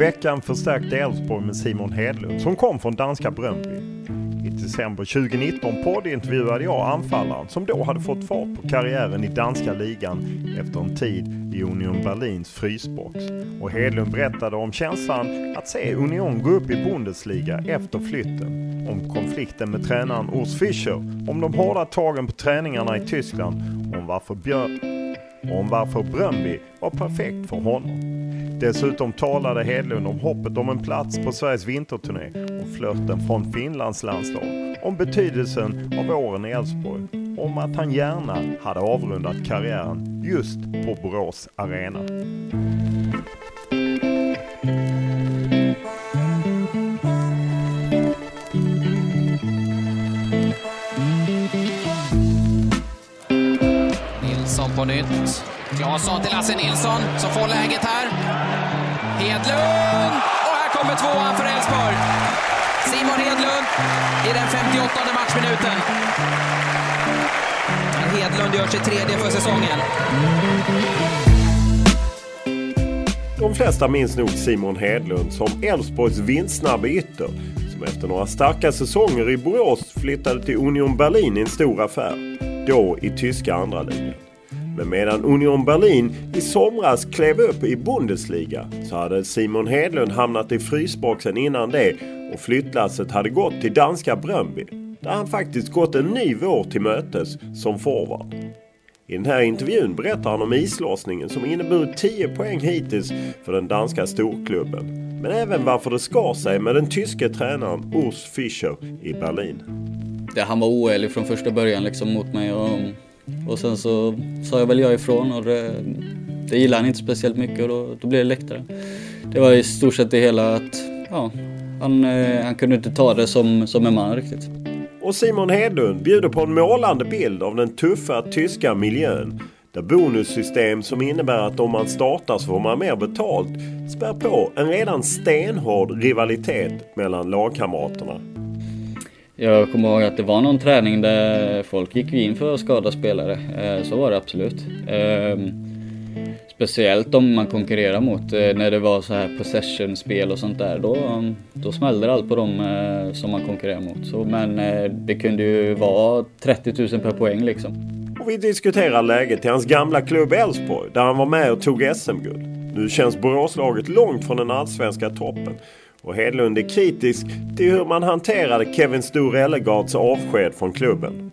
Veckan förstärkte Elfsborg med Simon Hedlund som kom från danska Bröndby. I december 2019 poddintervjuade jag anfallaren som då hade fått fart på karriären i danska ligan efter en tid i Union Berlins frysbox. Och Hedlund berättade om känslan att se Union gå upp i Bundesliga efter flytten. Om konflikten med tränaren Urs Fischer, om de hårda tagen på träningarna i Tyskland, om varför, Björ om varför Bröndby var perfekt för honom. Dessutom talade Hedlund om hoppet om en plats på Sveriges vinterturné och flörten från Finlands landslag. Om betydelsen av åren i Elfsborg. Om att han gärna hade avrundat karriären just på Borås Arena. Nilsson på nytt. Claesson till Lasse Nilsson som får läget här. Hedlund! Och här kommer tvåan för Elfsborg. Simon Hedlund i den 58 matchminuten. Hedlund gör sitt tredje för säsongen. De flesta minns nog Simon Hedlund som Elfsborgs vinstsnabbe ytter som efter några starka säsonger i Borås flyttade till Union Berlin i en stor affär. Då i tyska andra ligan. Men medan Union Berlin i somras klev upp i Bundesliga så hade Simon Hedlund hamnat i frysboxen innan det och flyttlasset hade gått till danska Bröndby. Där han faktiskt gått en ny vår till mötes som forward. I den här intervjun berättar han om islossningen som inneburit 10 poäng hittills för den danska storklubben. Men även varför det skar sig med den tyske tränaren Urs Fischer i Berlin. Det, han var oärlig från första början liksom mot mig och, och sen så sa jag väl jag ifrån och det, det gillade han inte speciellt mycket och då, då blev det läktare. Det var i stort sett det hela att ja, han, eh, han kunde inte ta det som, som en man riktigt. Och Simon Hedlund bjuder på en målande bild av den tuffa tyska miljön. Där bonussystem som innebär att om man startar så får man mer betalt spär på en redan stenhård rivalitet mellan lagkamraterna. Jag kommer ihåg att det var någon träning där folk gick in för att skada spelare. Eh, så var det absolut. Ehm, speciellt om man konkurrerar mot, eh, när det var så här possession-spel och sånt där. Då, då smällde allt på dem eh, som man konkurrerar mot. Så, men det kunde ju vara 30 000 per poäng liksom. Och vi diskuterar läget i hans gamla klubb Elfsborg där han var med och tog SM-guld. Nu känns Boråslaget långt från den allsvenska toppen. Och Hedlund är kritisk till hur man hanterade Kevin Stor Ellegards avsked från klubben.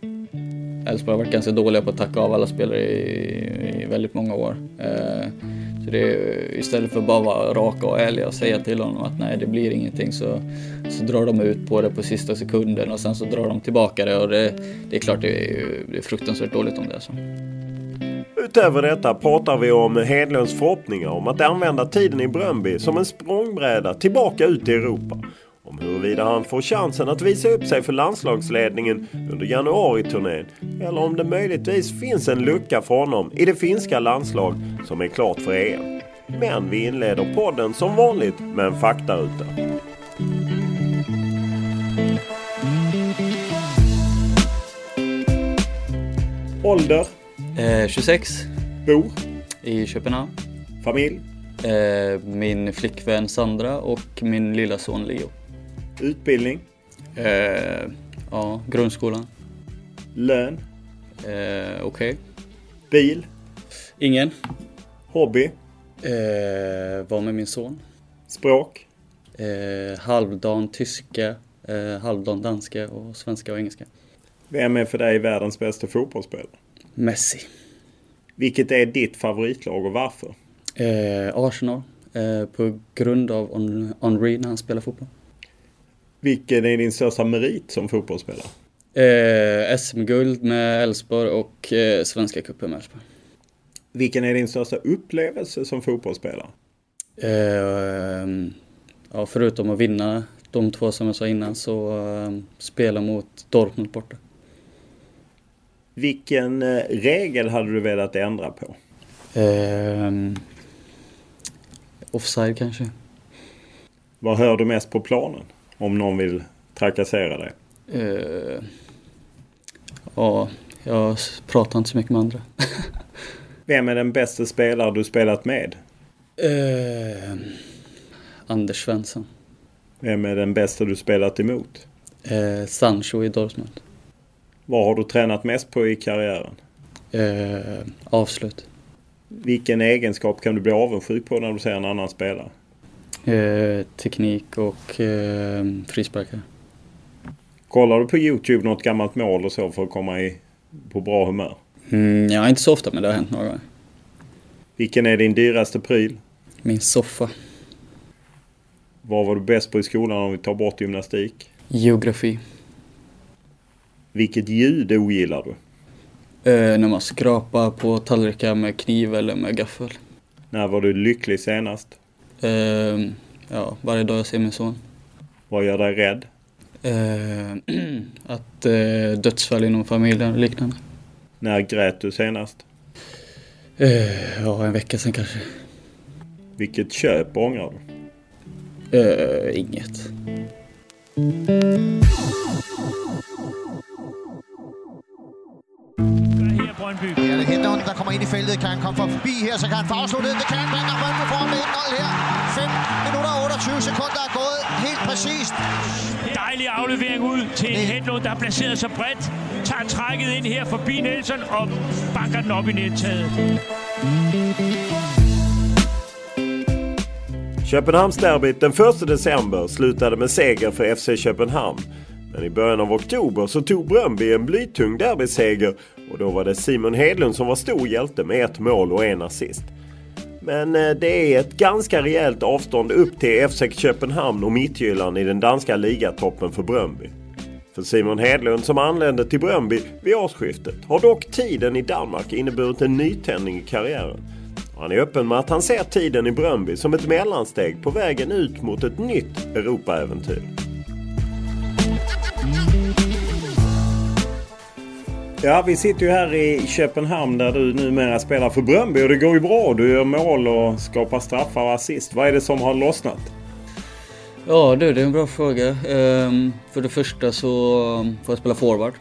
Elfsborg har varit ganska dåliga på att tacka av alla spelare i, i väldigt många år. Eh, så det är, istället för att bara vara raka och ärliga och säga till honom att nej, det blir ingenting så, så drar de ut på det på sista sekunden och sen så drar de tillbaka det och det, det är klart det är, det är fruktansvärt dåligt om det är så. Utöver detta pratar vi om Hedlunds förhoppningar om att använda tiden i Bröndby som en språngbräda tillbaka ut i Europa. Om huruvida han får chansen att visa upp sig för landslagsledningen under januariturnén eller om det möjligtvis finns en lucka för honom i det finska landslag som är klart för EM. Men vi inleder podden som vanligt med en faktaruta. Ålder? Eh, 26. Bor? I Köpenhamn. Familj? Eh, min flickvän Sandra och min lilla son Leo. Utbildning? Eh, ja, grundskolan. Lön? Eh, Okej. Okay. Bil? Ingen. Hobby? Eh, var med min son. Språk? Eh, halvdan tyska, eh, halvdan danska och svenska och engelska. Vem är för dig världens bästa fotbollsspelare? Messi. Vilket är ditt favoritlag och varför? Eh, Arsenal. Eh, på grund av Henry när han spelar fotboll. Vilken är din största merit som fotbollsspelare? Eh, SM-guld med Elfsborg och eh, Svenska cupen med Elfsborg. Vilken är din största upplevelse som fotbollsspelare? Eh, ja, förutom att vinna de två som jag sa innan så eh, spela mot Dortmund borta. Vilken eh, regel hade du velat ändra på? Eh, offside kanske. Vad hör du mest på planen? Om någon vill trakassera dig? Eh, ja, jag pratar inte så mycket med andra. Vem är den bästa spelare du spelat med? Eh, Anders Svensson. Vem är den bästa du spelat emot? Eh, Sancho i Dortmund. Vad har du tränat mest på i karriären? Eh, avslut. Vilken egenskap kan du bli avundsjuk på när du ser en annan spelare? Eh, teknik och eh, frisparkar. Kollar du på Youtube något gammalt mål och så för att komma i, på bra humör? Mm, ja, inte så ofta men det har hänt några gånger. Vilken är din dyraste pryl? Min soffa. Vad var du bäst på i skolan om vi tar bort gymnastik? Geografi. Vilket ljud ogillar du? Eh, när man skrapar på tallrikar med kniv eller med gaffel. När var du lycklig senast? Eh, ja, varje dag jag ser min son. Vad gör dig rädd? Eh, att eh, dödsfall inom familjen och liknande. När grät du senast? Eh, ja, en vecka sedan kanske. Vilket köp ångrar du? Eh, inget. Brøndby. Ja, det henter der kommer ind i feltet. Kan han komme forbi her, så kan han få afsluttet. Det kan han, og Brøndby får med 1-0 her. 5 minutter og 28 sekunder er gået helt præcist. Dejlig aflevering ud til en Hedlund, der har placeret sig bredt. Tager trækket ind her forbi Nelson og banker den op i nettaget. Köpenhamnsderbyt den 1 december slutade med seger för FC Köpenhamn. Men i början av oktober så tog Bröndby en blytung derbyseger och då var det Simon Hedlund som var stor hjälte med ett mål och en assist. Men eh, det är ett ganska rejält avstånd upp till FC Köpenhamn och Mittjylland i den danska ligatoppen för Bröndby. För Simon Hedlund som anlände till Bröndby vid årsskiftet har dock tiden i Danmark inneburit en nytändning i karriären. Han är öppen med att han ser tiden i Bröndby som ett mellansteg på vägen ut mot ett nytt Europaäventyr. Ja, vi sitter ju här i Köpenhamn där du numera spelar för Bröndby och det går ju bra. Du gör mål och skapar straffar och assist. Vad är det som har lossnat? Ja du, det är en bra fråga. Ehm, för det första så um, får jag spela forward.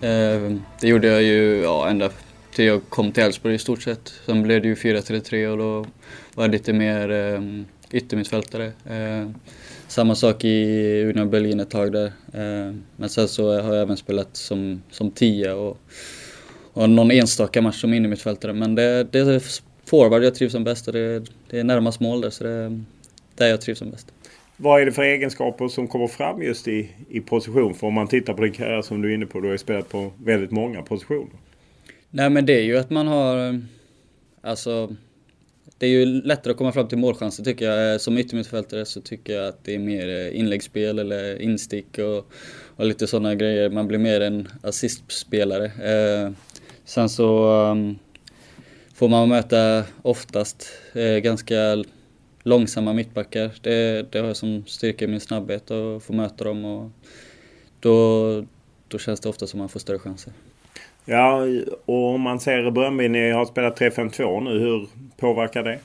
Ehm, det gjorde jag ju ja, ända till jag kom till Elfsborg i stort sett. Sen blev det ju 4-3-3 och då var jag lite mer ehm, yttermittfältare. Ehm, samma sak i Union Berlin ett tag där. Uh, men sen så har jag även spelat som, som tia och, och någon enstaka match som innermittfältare. Men det, det är forward jag trivs som bäst och det, det är närmast mål där så det är där jag trivs som bäst. Vad är det för egenskaper som kommer fram just i, i position? För om man tittar på din karriär som du är inne på, du har ju spelat på väldigt många positioner. Nej men det är ju att man har, alltså det är ju lättare att komma fram till målchanser tycker jag. Eh, som yttermittfältare så tycker jag att det är mer eh, inläggsspel eller instick och, och lite sådana grejer. Man blir mer en assistspelare. Eh, sen så um, får man möta oftast eh, ganska långsamma mittbackar. Det, det har jag som styrka i min snabbhet att få möta dem och då, då känns det ofta som man får större chanser. Ja, och om man ser Bröndby, ni har spelat 3-5-2 nu. Hur påverkar det?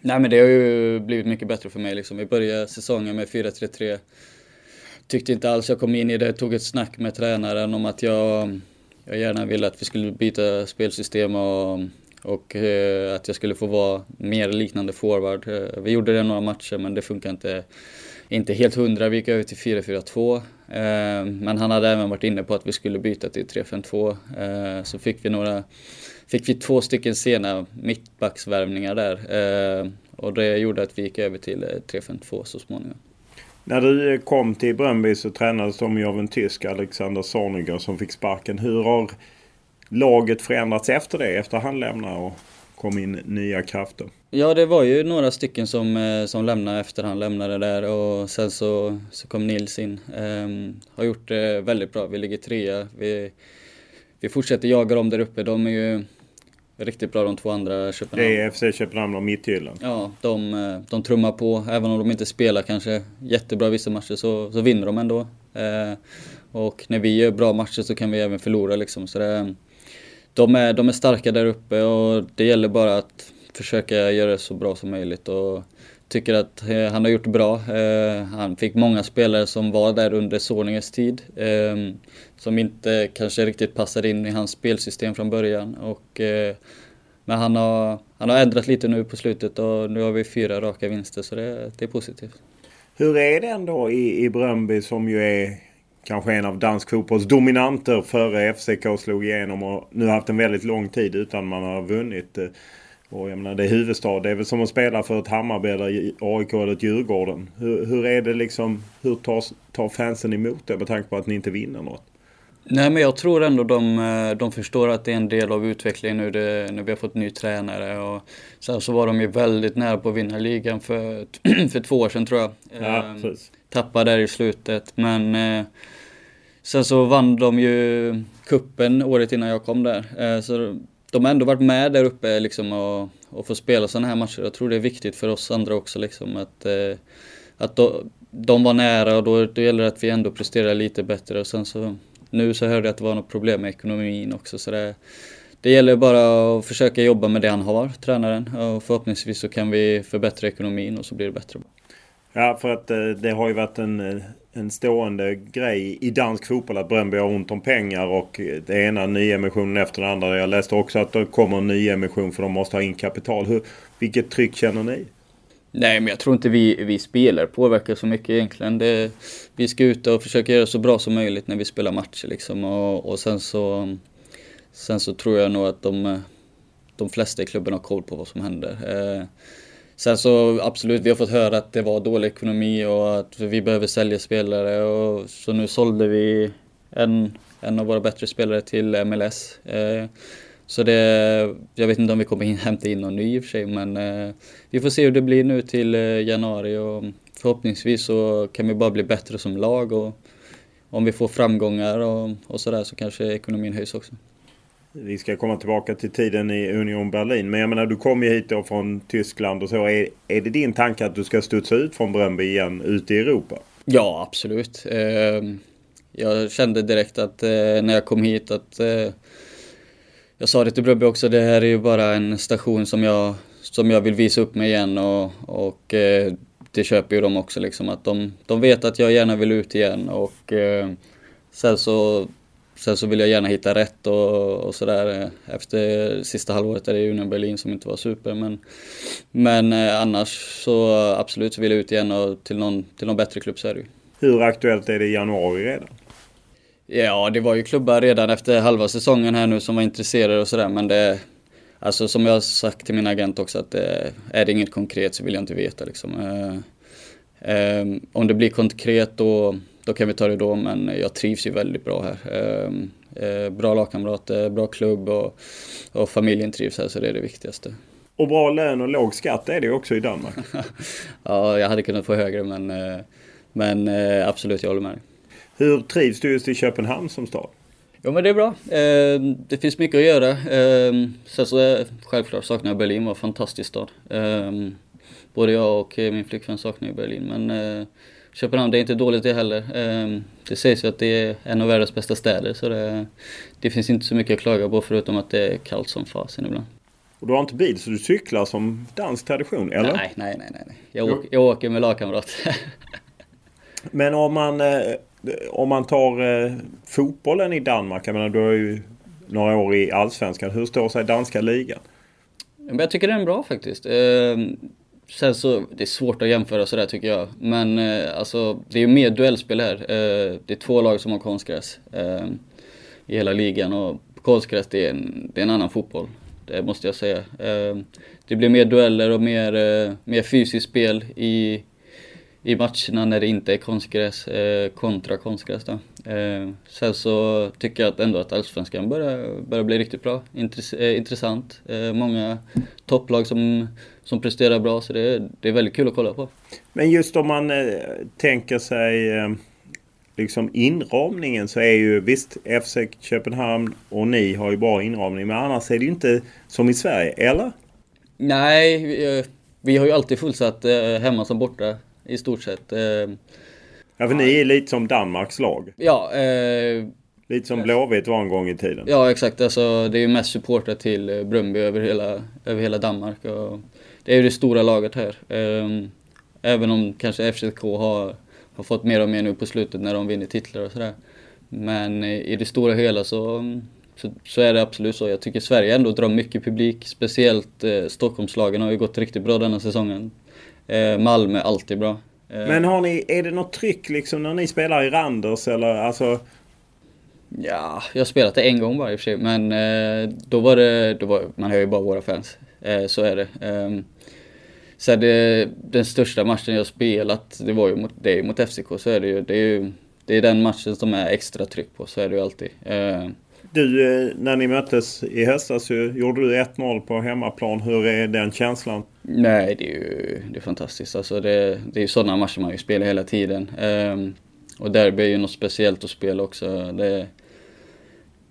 Nej men det har ju blivit mycket bättre för mig liksom. Vi började säsongen med 4-3-3. Tyckte inte alls jag kom in i det. Tog ett snack med tränaren om att jag, jag gärna ville att vi skulle byta spelsystem och, och eh, att jag skulle få vara mer liknande forward. Eh, vi gjorde det några matcher men det funkar inte, inte helt hundra. Vi gick över till 4-4-2. Eh, men han hade även varit inne på att vi skulle byta till 3-5-2. Eh, så fick vi några fick vi två stycken sena mittbacksvärvningar där. Eh, och det gjorde att vi gick över till eh, 3-5-2 så småningom. När du kom till Bröndby så tränades de ju av en tysk, Alexander Zorniger, som fick sparken. Hur har laget förändrats efter det? Efter han lämnade och kom in nya krafter? Ja, det var ju några stycken som, eh, som lämnade efter han lämnade där och sen så, så kom Nils in. Um, har gjort det väldigt bra. Vi ligger trea. Vi, vi fortsätter jaga dem där uppe. De är ju riktigt bra de två andra Köpenhamn. Det är FC Köpenhamn och Midtjylland. Ja, de, eh, de trummar på. Även om de inte spelar kanske jättebra vissa matcher så, så vinner de ändå. Eh, och när vi gör bra matcher så kan vi även förlora liksom. Så det, de, är, de är starka där uppe och det gäller bara att försöka göra det så bra som möjligt. Och tycker att eh, han har gjort bra. Eh, han fick många spelare som var där under Sorninges tid. Ehm, som inte kanske riktigt passade in i hans spelsystem från början. Och, eh, men han har, han har ändrat lite nu på slutet och nu har vi fyra raka vinster så det, det är positivt. Hur är det ändå i, i Bröndby som ju är kanske en av dansk fotbolls dominanter före FCK slog igenom och nu har haft en väldigt lång tid utan man har vunnit. Och jag menar det är huvudstad. Det är väl som att spela för ett Hammarby eller AIK eller ett Djurgården. Hur, hur är det liksom? Hur tar, tar fansen emot det med tanke på att ni inte vinner något? Nej men jag tror ändå de, eh, de förstår att det är en del av utvecklingen nu det, när vi har fått ny tränare. Och sen så var de ju väldigt nära på att vinna ligan för, för två år sedan tror jag. Ja, ehm, Tappade där i slutet men eh, sen så vann de ju kuppen året innan jag kom där. Eh, så de har ändå varit med där uppe liksom och, och får spela sådana här matcher. Jag tror det är viktigt för oss andra också liksom att, eh, att de var nära och då, då gäller det att vi ändå presterar lite bättre. Och sen så, nu så hörde jag att det var något problem med ekonomin också. Så det, det gäller bara att försöka jobba med det han har, tränaren. Och förhoppningsvis så kan vi förbättra ekonomin och så blir det bättre. Ja, för att eh, det har ju varit en, en stående grej i dansk fotboll att Bröndby har ont om pengar och det ena nyemissionen efter den andra. Jag läste också att det kommer en nyemission för de måste ha in kapital. Hur, vilket tryck känner ni? Nej, men jag tror inte vi, vi spelare påverkar så mycket egentligen. Det, vi ska ut och försöka göra så bra som möjligt när vi spelar matcher liksom. Och, och sen så Sen så tror jag nog att de, de flesta i klubben har koll på vad som händer. Eh, Sen så absolut, vi har fått höra att det var dålig ekonomi och att vi behöver sälja spelare. Och, så nu sålde vi en, en av våra bättre spelare till MLS. Eh, så det, jag vet inte om vi kommer in, hämta in någon ny i och för sig, men eh, vi får se hur det blir nu till eh, januari och förhoppningsvis så kan vi bara bli bättre som lag och om vi får framgångar och, och sådär så kanske ekonomin höjs också. Vi ska komma tillbaka till tiden i Union Berlin. Men jag menar du kom ju hit då från Tyskland och så. Är, är det din tanke att du ska studsa ut från Bröndby igen ute i Europa? Ja absolut. Ehm, jag kände direkt att eh, när jag kom hit att eh, jag sa det till Bröndby också, det här är ju bara en station som jag, som jag vill visa upp mig igen och, och eh, det köper ju de också liksom att de, de vet att jag gärna vill ut igen och sen så Sen så vill jag gärna hitta rätt och, och sådär eh, efter sista halvåret är det Union Berlin som inte var super. Men, men eh, annars så absolut så vill jag ut igen och till någon, till någon bättre klubb så är det ju. Hur aktuellt är det i januari redan? Ja, det var ju klubbar redan efter halva säsongen här nu som var intresserade och sådär men det Alltså som jag har sagt till min agent också att det, är det inget konkret så vill jag inte veta liksom. Eh, eh, om det blir konkret då då kan vi ta det då, men jag trivs ju väldigt bra här. Ehm, eh, bra lagkamrater, bra klubb och, och familjen trivs här så det är det viktigaste. Och bra lön och låg skatt är det också i Danmark. ja, jag hade kunnat få högre men, eh, men eh, absolut, jag håller med. Hur trivs du just i Köpenhamn som stad? Jo men det är bra. Ehm, det finns mycket att göra. Ehm, sen så självklart saknar jag Berlin, var en fantastisk stad. Både jag och min flickvän saknar ju Berlin men Köpenhamn, det är inte dåligt det heller. Ehm, det sägs ju att det är en av världens bästa städer så det, det finns inte så mycket att klaga på förutom att det är kallt som fasen ibland. Och du har inte bil så du cyklar som dansk tradition, eller? Nej, nej, nej. nej. Jag, åker, jag åker med lagkamrat. Men om man, eh, om man tar eh, fotbollen i Danmark, jag menar du har ju några år i Allsvenskan. Hur står sig danska ligan? Jag tycker den är bra faktiskt. Sen så, det är svårt att jämföra sådär tycker jag. Men eh, alltså, det är ju mer duellspel här. Eh, det är två lag som har konstgräs eh, i hela ligan och konstgräs det är, en, det är en annan fotboll. Det måste jag säga. Eh, det blir mer dueller och mer, eh, mer fysiskt spel i, i matcherna när det inte är konstgräs eh, kontra konstgräs. Då. Eh, sen så tycker jag att ändå att Allsvenskan börjar, börjar bli riktigt bra. Intress eh, intressant. Eh, många topplag som, som presterar bra så det, det är väldigt kul att kolla på. Men just om man eh, tänker sig eh, liksom inramningen så är ju visst FC Köpenhamn och ni har ju bra inramning men annars är det ju inte som i Sverige, eller? Nej, vi, vi har ju alltid fullsatt hemma som borta i stort sett. Eh, Ja, för ni är lite som Danmarks lag. Ja. Eh, lite som Blåvitt var en gång i tiden. Ja, exakt. Alltså, det är ju mest supportrar till eh, Bröndby över hela, över hela Danmark. Och det är ju det stora laget här. Eh, även om kanske FCK har, har fått mer och mer nu på slutet när de vinner titlar och sådär. Men eh, i det stora hela så, så, så, är det absolut så. Jag tycker Sverige ändå drar mycket publik. Speciellt eh, Stockholmslagen har ju gått riktigt bra denna säsongen. Eh, Malmö alltid bra. Eh. Men har ni, är det något tryck liksom när ni spelar i Randers eller alltså? Ja, jag har spelat det en gång bara i och för sig. Men eh, då var det, då var, man hör ju bara våra fans. Eh, så är det. Eh, så det, den största matchen jag spelat, det var ju mot, det är mot FCK. Så är det ju. Det är ju det är den matchen som är extra tryck på, så är det ju alltid. Du, eh, när ni möttes i höstas gjorde du 1-0 på hemmaplan. Hur är den känslan? Nej, det är ju det är fantastiskt. Alltså det, det är ju sådana matcher man ju spelar hela tiden. Um, och derby är ju något speciellt att spela också. Det,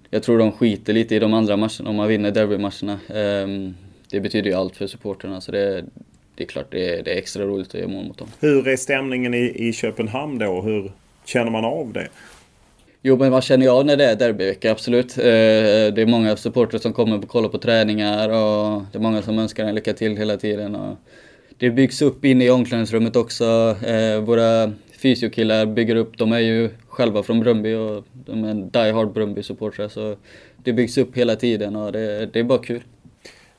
jag tror de skiter lite i de andra matcherna om man vinner derbymatcherna. Um, det betyder ju allt för supporterna. Så det, det är klart det är, det är extra roligt att göra mål mot dem. Hur är stämningen i, i Köpenhamn då? Hur känner man av det? Jo, men vad känner jag när det är derbyvecka? Absolut. Eh, det är många supportrar som kommer och kollar på träningar och det är många som önskar en lycka till hela tiden. Och det byggs upp inne i omklädningsrummet också. Eh, våra fysiokillar bygger upp, de är ju själva från Brumby och de är die hard Brumby-supportrar. Så det byggs upp hela tiden och det, det är bara kul.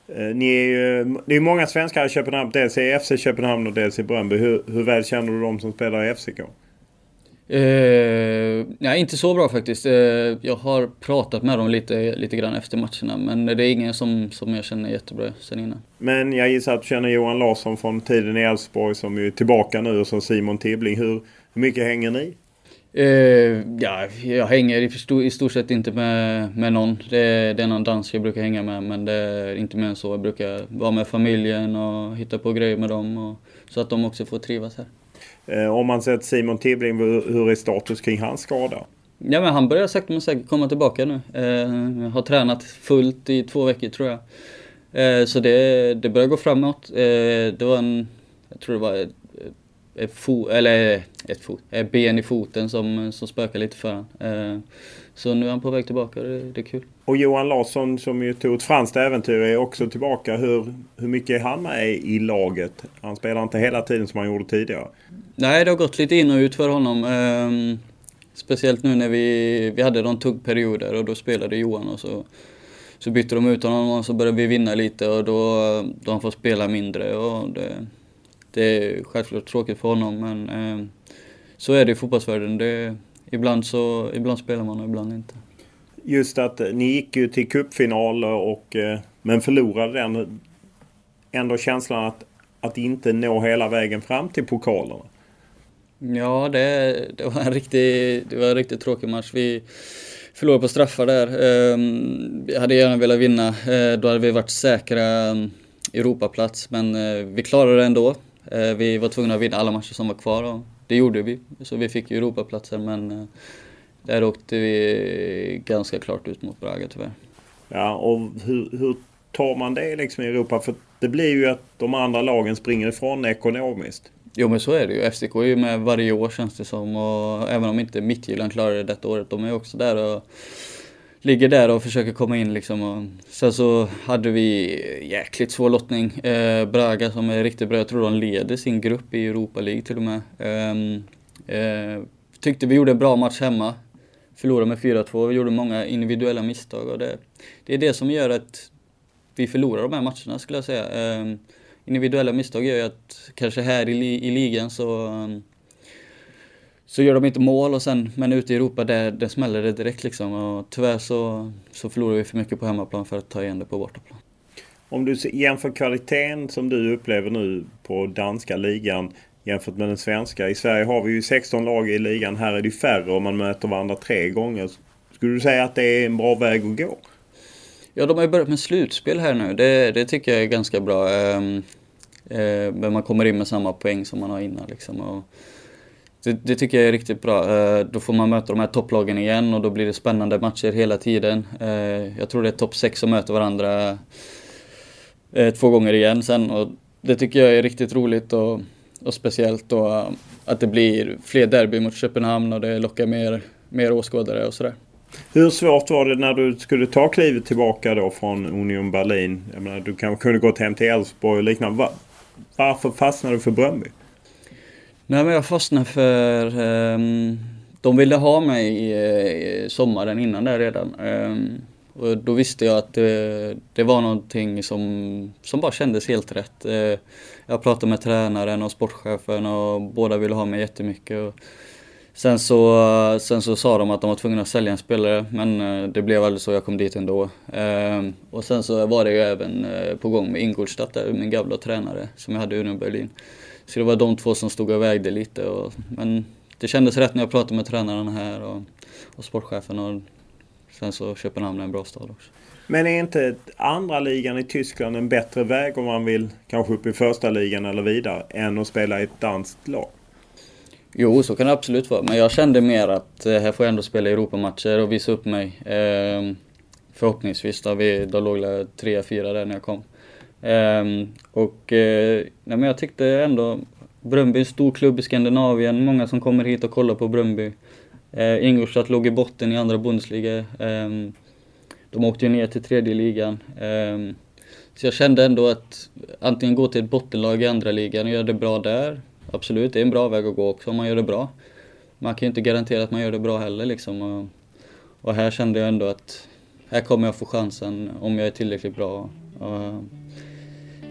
Eh, ni är ju, det är många svenskar i Köpenhamn, dels i FC Köpenhamn och dels i Bröndby. Hur, hur väl känner du de som spelar i FCK? Uh, nej, inte så bra faktiskt. Uh, jag har pratat med dem lite, lite grann efter matcherna, men det är ingen som, som jag känner jättebra sen innan. Men jag gissar att du känner Johan Larsson från tiden i Elfsborg som är tillbaka nu och så Simon Tibbling. Hur, hur mycket hänger ni? Uh, ja, jag hänger i, stor, i stort sett inte med, med någon. Det, det är någon dansk jag brukar hänga med, men det är inte mer än så. Jag brukar vara med familjen och hitta på grejer med dem, och, så att de också får trivas här. Eh, om man sett Simon Tibbling, hur är status kring hans skada? Ja men han börjar sakta men säkert komma tillbaka nu. Eh, har tränat fullt i två veckor tror jag. Eh, så det, det börjar gå framåt. Eh, det var en, jag tror det var ett, ett, fo, eller ett, fot, ett ben i foten som, som spökade lite för honom. Eh, så nu är han på väg tillbaka det, det, är kul. Och Johan Larsson som ju tog ett franskt äventyr är också tillbaka. Hur, hur mycket är han med i laget? Han spelar inte hela tiden som han gjorde tidigare. Nej, det har gått lite in och ut för honom. Um, speciellt nu när vi, vi hade de tuggperioder och då spelade Johan och så, så bytte de ut honom och så började vi vinna lite och då, då han fått spela mindre. Och det, det är självklart tråkigt för honom men um, så är det i fotbollsvärlden. Det, ibland, så, ibland spelar man och ibland inte. Just att ni gick ju till cupfinal och eh, men förlorade den. Ändå känslan att, att inte nå hela vägen fram till pokalerna. Ja, det, det, var en riktigt, det var en riktigt tråkig match. Vi förlorade på straffar där. Ehm, vi hade gärna velat vinna. Eh, då hade vi varit säkra mm, Europaplats, men eh, vi klarade det ändå. Eh, vi var tvungna att vinna alla matcher som var kvar det gjorde vi. Så vi fick Europaplatsen, men där åkte vi ganska klart ut mot Braga tyvärr. Ja, och hur, hur tar man det liksom i Europa? För det blir ju att de andra lagen springer ifrån ekonomiskt. jo men så är det ju. FCK är ju med varje år känns det som och även om inte Midtjylland klarar det detta året, de är också där och ligger där och försöker komma in liksom. Och sen så hade vi jäkligt svår lottning. Eh, Braga som är riktigt bra, jag tror de leder sin grupp i Europa League till och med. Eh, eh, tyckte vi gjorde en bra match hemma. Förlorade med 4-2, vi gjorde många individuella misstag och det, det är det som gör att vi förlorar de här matcherna skulle jag säga. Eh, individuella misstag gör ju att kanske här i, i ligan så ehm, så gör de inte mål och sen, men ute i Europa där, där smäller det direkt liksom. Och tyvärr så, så förlorar vi för mycket på hemmaplan för att ta igen det på bortaplan. Om du jämför kvaliteten som du upplever nu på danska ligan jämfört med den svenska. I Sverige har vi ju 16 lag i ligan. Här är det färre och man möter varandra tre gånger. Skulle du säga att det är en bra väg att gå? Ja, de har ju börjat med slutspel här nu. Det, det tycker jag är ganska bra. Ehm, eh, men man kommer in med samma poäng som man har innan liksom. Och det, det, tycker jag är riktigt bra. Eh, då får man möta de här topplagen igen och då blir det spännande matcher hela tiden. Eh, jag tror det är topp 6 som möter varandra eh, två gånger igen sen och det tycker jag är riktigt roligt och, och speciellt då eh, att det blir fler derby mot Köpenhamn och det lockar mer, mer åskådare och sådär. Hur svårt var det när du skulle ta klivet tillbaka då från Union Berlin? Jag menar, du kanske kunde gått hem till Elfsborg och liknande. Varför fastnade du för Bröndby? Nej men jag fastnade för... Um, de ville ha mig i, eh, sommaren innan där redan. Um, och då visste jag att det, det, var någonting som, som bara kändes helt rätt. Uh, jag pratade med tränaren och sportchefen och båda ville ha mig jättemycket. Och sen, så, sen så sa de att de var tvungna att sälja en spelare men uh, det blev aldrig så, jag kom dit ändå. Uh, och sen så var det ju även uh, på gång med Ingolstadt, min gamla tränare som jag hade i Berlin. Så det var de två som stod och vägde lite. Och, men det kändes rätt när jag pratade med tränaren här och, och sportchefen. Och sen så Köpenhamn är en bra stad också. Men är inte andra ligan i Tyskland en bättre väg om man vill kanske upp i första ligan eller vidare än att spela i ett danskt lag? Jo, så kan det absolut vara. Men jag kände mer att eh, här får jag ändå spela Europamatcher och visa upp mig. Eh, förhoppningsvis, då, vi, då låg jag trea, fyra där när jag kom. Um, och uh, nej, men jag tyckte ändå Bröndby är en stor klubb i Skandinavien, många som kommer hit och kollar på Bröndby. Uh, Ingolstadt låg i botten i andra Bundesliga. Um, de åkte ju ner till tredje ligan. Um, så jag kände ändå att antingen gå till ett bottenlag i andra ligan och göra det bra där. Absolut, det är en bra väg att gå också om man gör det bra. Man kan ju inte garantera att man gör det bra heller liksom. Och, och här kände jag ändå att här kommer jag få chansen om jag är tillräckligt bra. Och,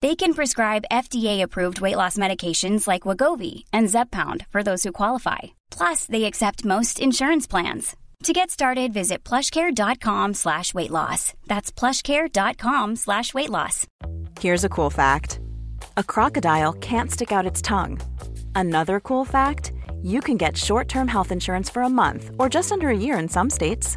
They can prescribe FDA-approved weight loss medications like Wagovi and Zepbound for those who qualify. Plus, they accept most insurance plans. To get started, visit plushcare.com slash weight loss. That's plushcare.com slash weight loss. Here's a cool fact. A crocodile can't stick out its tongue. Another cool fact, you can get short-term health insurance for a month or just under a year in some states.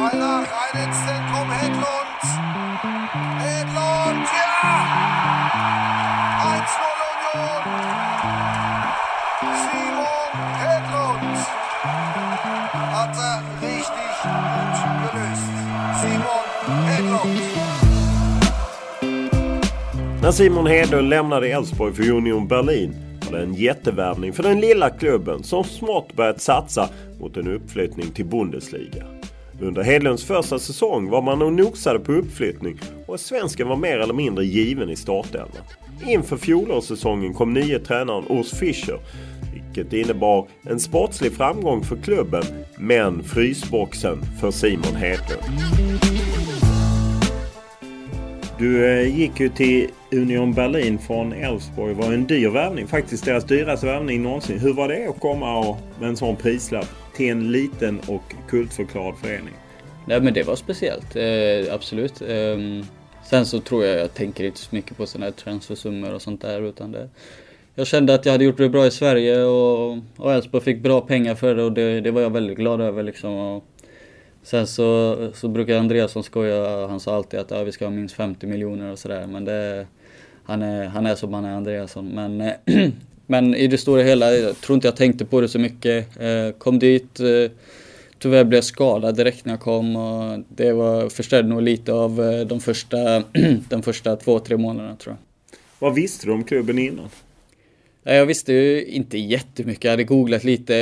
Rainer Reinetzel, komm Hedlund. Hedlund, ja! 1-0 Union. Simon Hedlund hat er eh, richtig gut gelöst. Simon Hedlund. När Simon Hedlund lämnade Elfsborg för Union Berlin var det en jättevärvning för den lilla klubben som smått börjat satsa mot en uppflyttning till Bundesliga. Under Hedlunds första säsong var man och nosade på uppflyttning och svensken var mer eller mindre given i startelvan. Inför fjolårssäsongen kom nye tränaren Urs Fischer vilket innebar en sportslig framgång för klubben men frysboxen för Simon Hedlund. Du eh, gick ju till Union Berlin från Elfsborg. Det var en dyr värvning. Faktiskt deras dyraste värvning någonsin. Hur var det att komma och, med en sån prislapp till en liten och kultförklarad förening? Nej men det var speciellt, eh, absolut. Eh, sen så tror jag, jag tänker inte så mycket på sådana här transfersummor och sånt där utan det jag kände att jag hade gjort det bra i Sverige och, och Elfsborg fick bra pengar för det och det, det var jag väldigt glad över liksom. Och sen så, så brukar Andreasson skoja, han sa alltid att ja, vi ska ha minst 50 miljoner och sådär men det, han, är, han är som han är Andreasson. Men, eh, men i det stora hela, jag tror inte jag tänkte på det så mycket. Eh, kom dit, eh, tyvärr blev jag skadad direkt när jag kom och det var, förstörde nog lite av eh, de första, de första två, tre månaderna tror jag. Vad visste du om klubben innan? Jag visste ju inte jättemycket, jag hade googlat lite.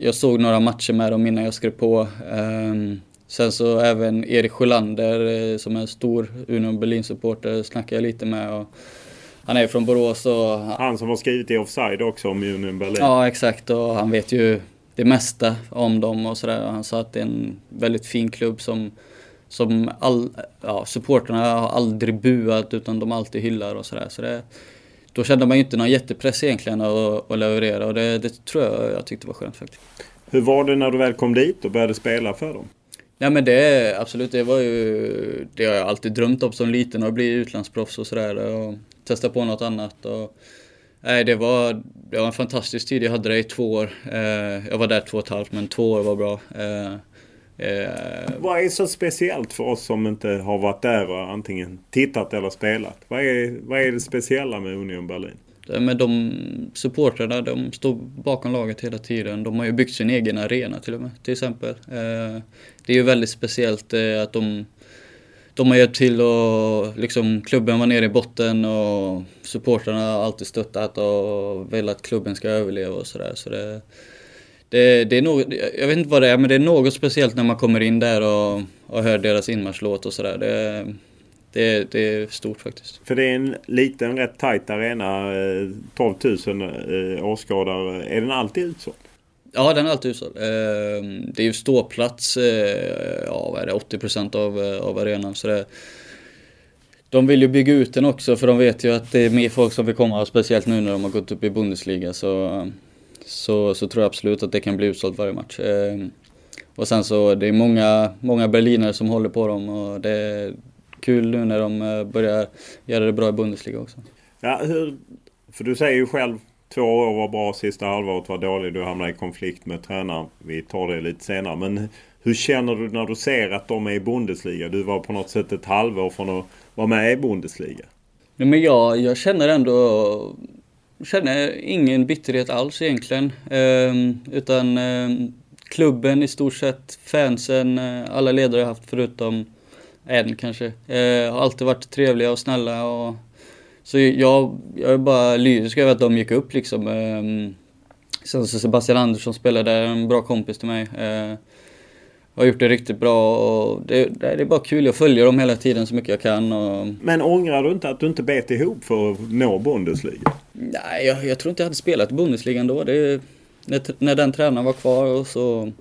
Jag såg några matcher med dem innan jag skrev på. Ehm, sen så även Erik Sjölander som är en stor Union Berlin-supporter snackade jag lite med. Och han är från Borås och... Han som har skrivit i Offside också om Union Berlin. Ja exakt och han vet ju det mesta om dem och sådär. Han sa att det är en väldigt fin klubb som, som all, ja, supporterna har aldrig buat utan de alltid hyllar och sådär. Så det, då kände man ju inte någon jättepress egentligen att, att leverera och det, det tror jag jag tyckte var skönt faktiskt. Hur var det när du väl kom dit och började spela för dem? Ja men det absolut, det var ju det har jag alltid drömt om som liten att bli utlandsproffs och sådär testa på något annat. Och, nej, det var, det var en fantastisk tid, jag hade det i två år. Eh, jag var där två och ett halvt men två år var bra. Eh, eh, vad är så speciellt för oss som inte har varit där och antingen tittat eller spelat? Vad är, vad är det speciella med Union Berlin? Men de supportrarna, de står bakom laget hela tiden. De har ju byggt sin egen arena till och med, till exempel. Det är ju väldigt speciellt att de, de har hjälpt till och liksom klubben var nere i botten och supportrarna har alltid stöttat och velat att klubben ska överleva och sådär. Så det, det, det är något, jag vet inte vad det är, men det är något speciellt när man kommer in där och, och hör deras inmarschlåt och sådär. Det, det, det är stort faktiskt. För det är en liten, rätt tajt arena. Eh, 12 000 eh, åskådare. Är den alltid utsåld? Ja, den är alltid utsåld. Ehm, det är ju ståplats, eh, ja vad är det, 80% av, eh, av arenan. Så det, de vill ju bygga ut den också för de vet ju att det är mer folk som vill komma. Speciellt nu när de har gått upp i Bundesliga så, så, så tror jag absolut att det kan bli utsålt varje match. Ehm, och sen så det är många, många berlinare som håller på dem och det är kul nu när de eh, börjar göra det bra i Bundesliga också. Ja, hur, för du säger ju själv Två år var bra, sista halvåret var dålig. Du hamnade i konflikt med tränaren. Vi tar det lite senare. Men hur känner du när du ser att de är i Bundesliga? Du var på något sätt ett halvår från att vara med i Bundesliga. Nej, men jag, jag känner ändå känner ingen bitterhet alls egentligen. Eh, utan eh, klubben i stort sett, fansen, eh, alla ledare jag haft förutom en kanske. Eh, har alltid varit trevliga och snälla och så jag, jag är bara lyrisk över att de gick upp liksom. Ehm, sen så Sebastian Andersson spelade en bra kompis till mig. Eh, har gjort det riktigt bra och det, det är bara kul. Jag följer dem hela tiden så mycket jag kan. Och... Men ångrar du inte att du inte bet ihop för att nå Bundesliga? Nej, jag, jag tror inte jag hade spelat i Bundesliga ändå. Det, när, när den tränaren var kvar och så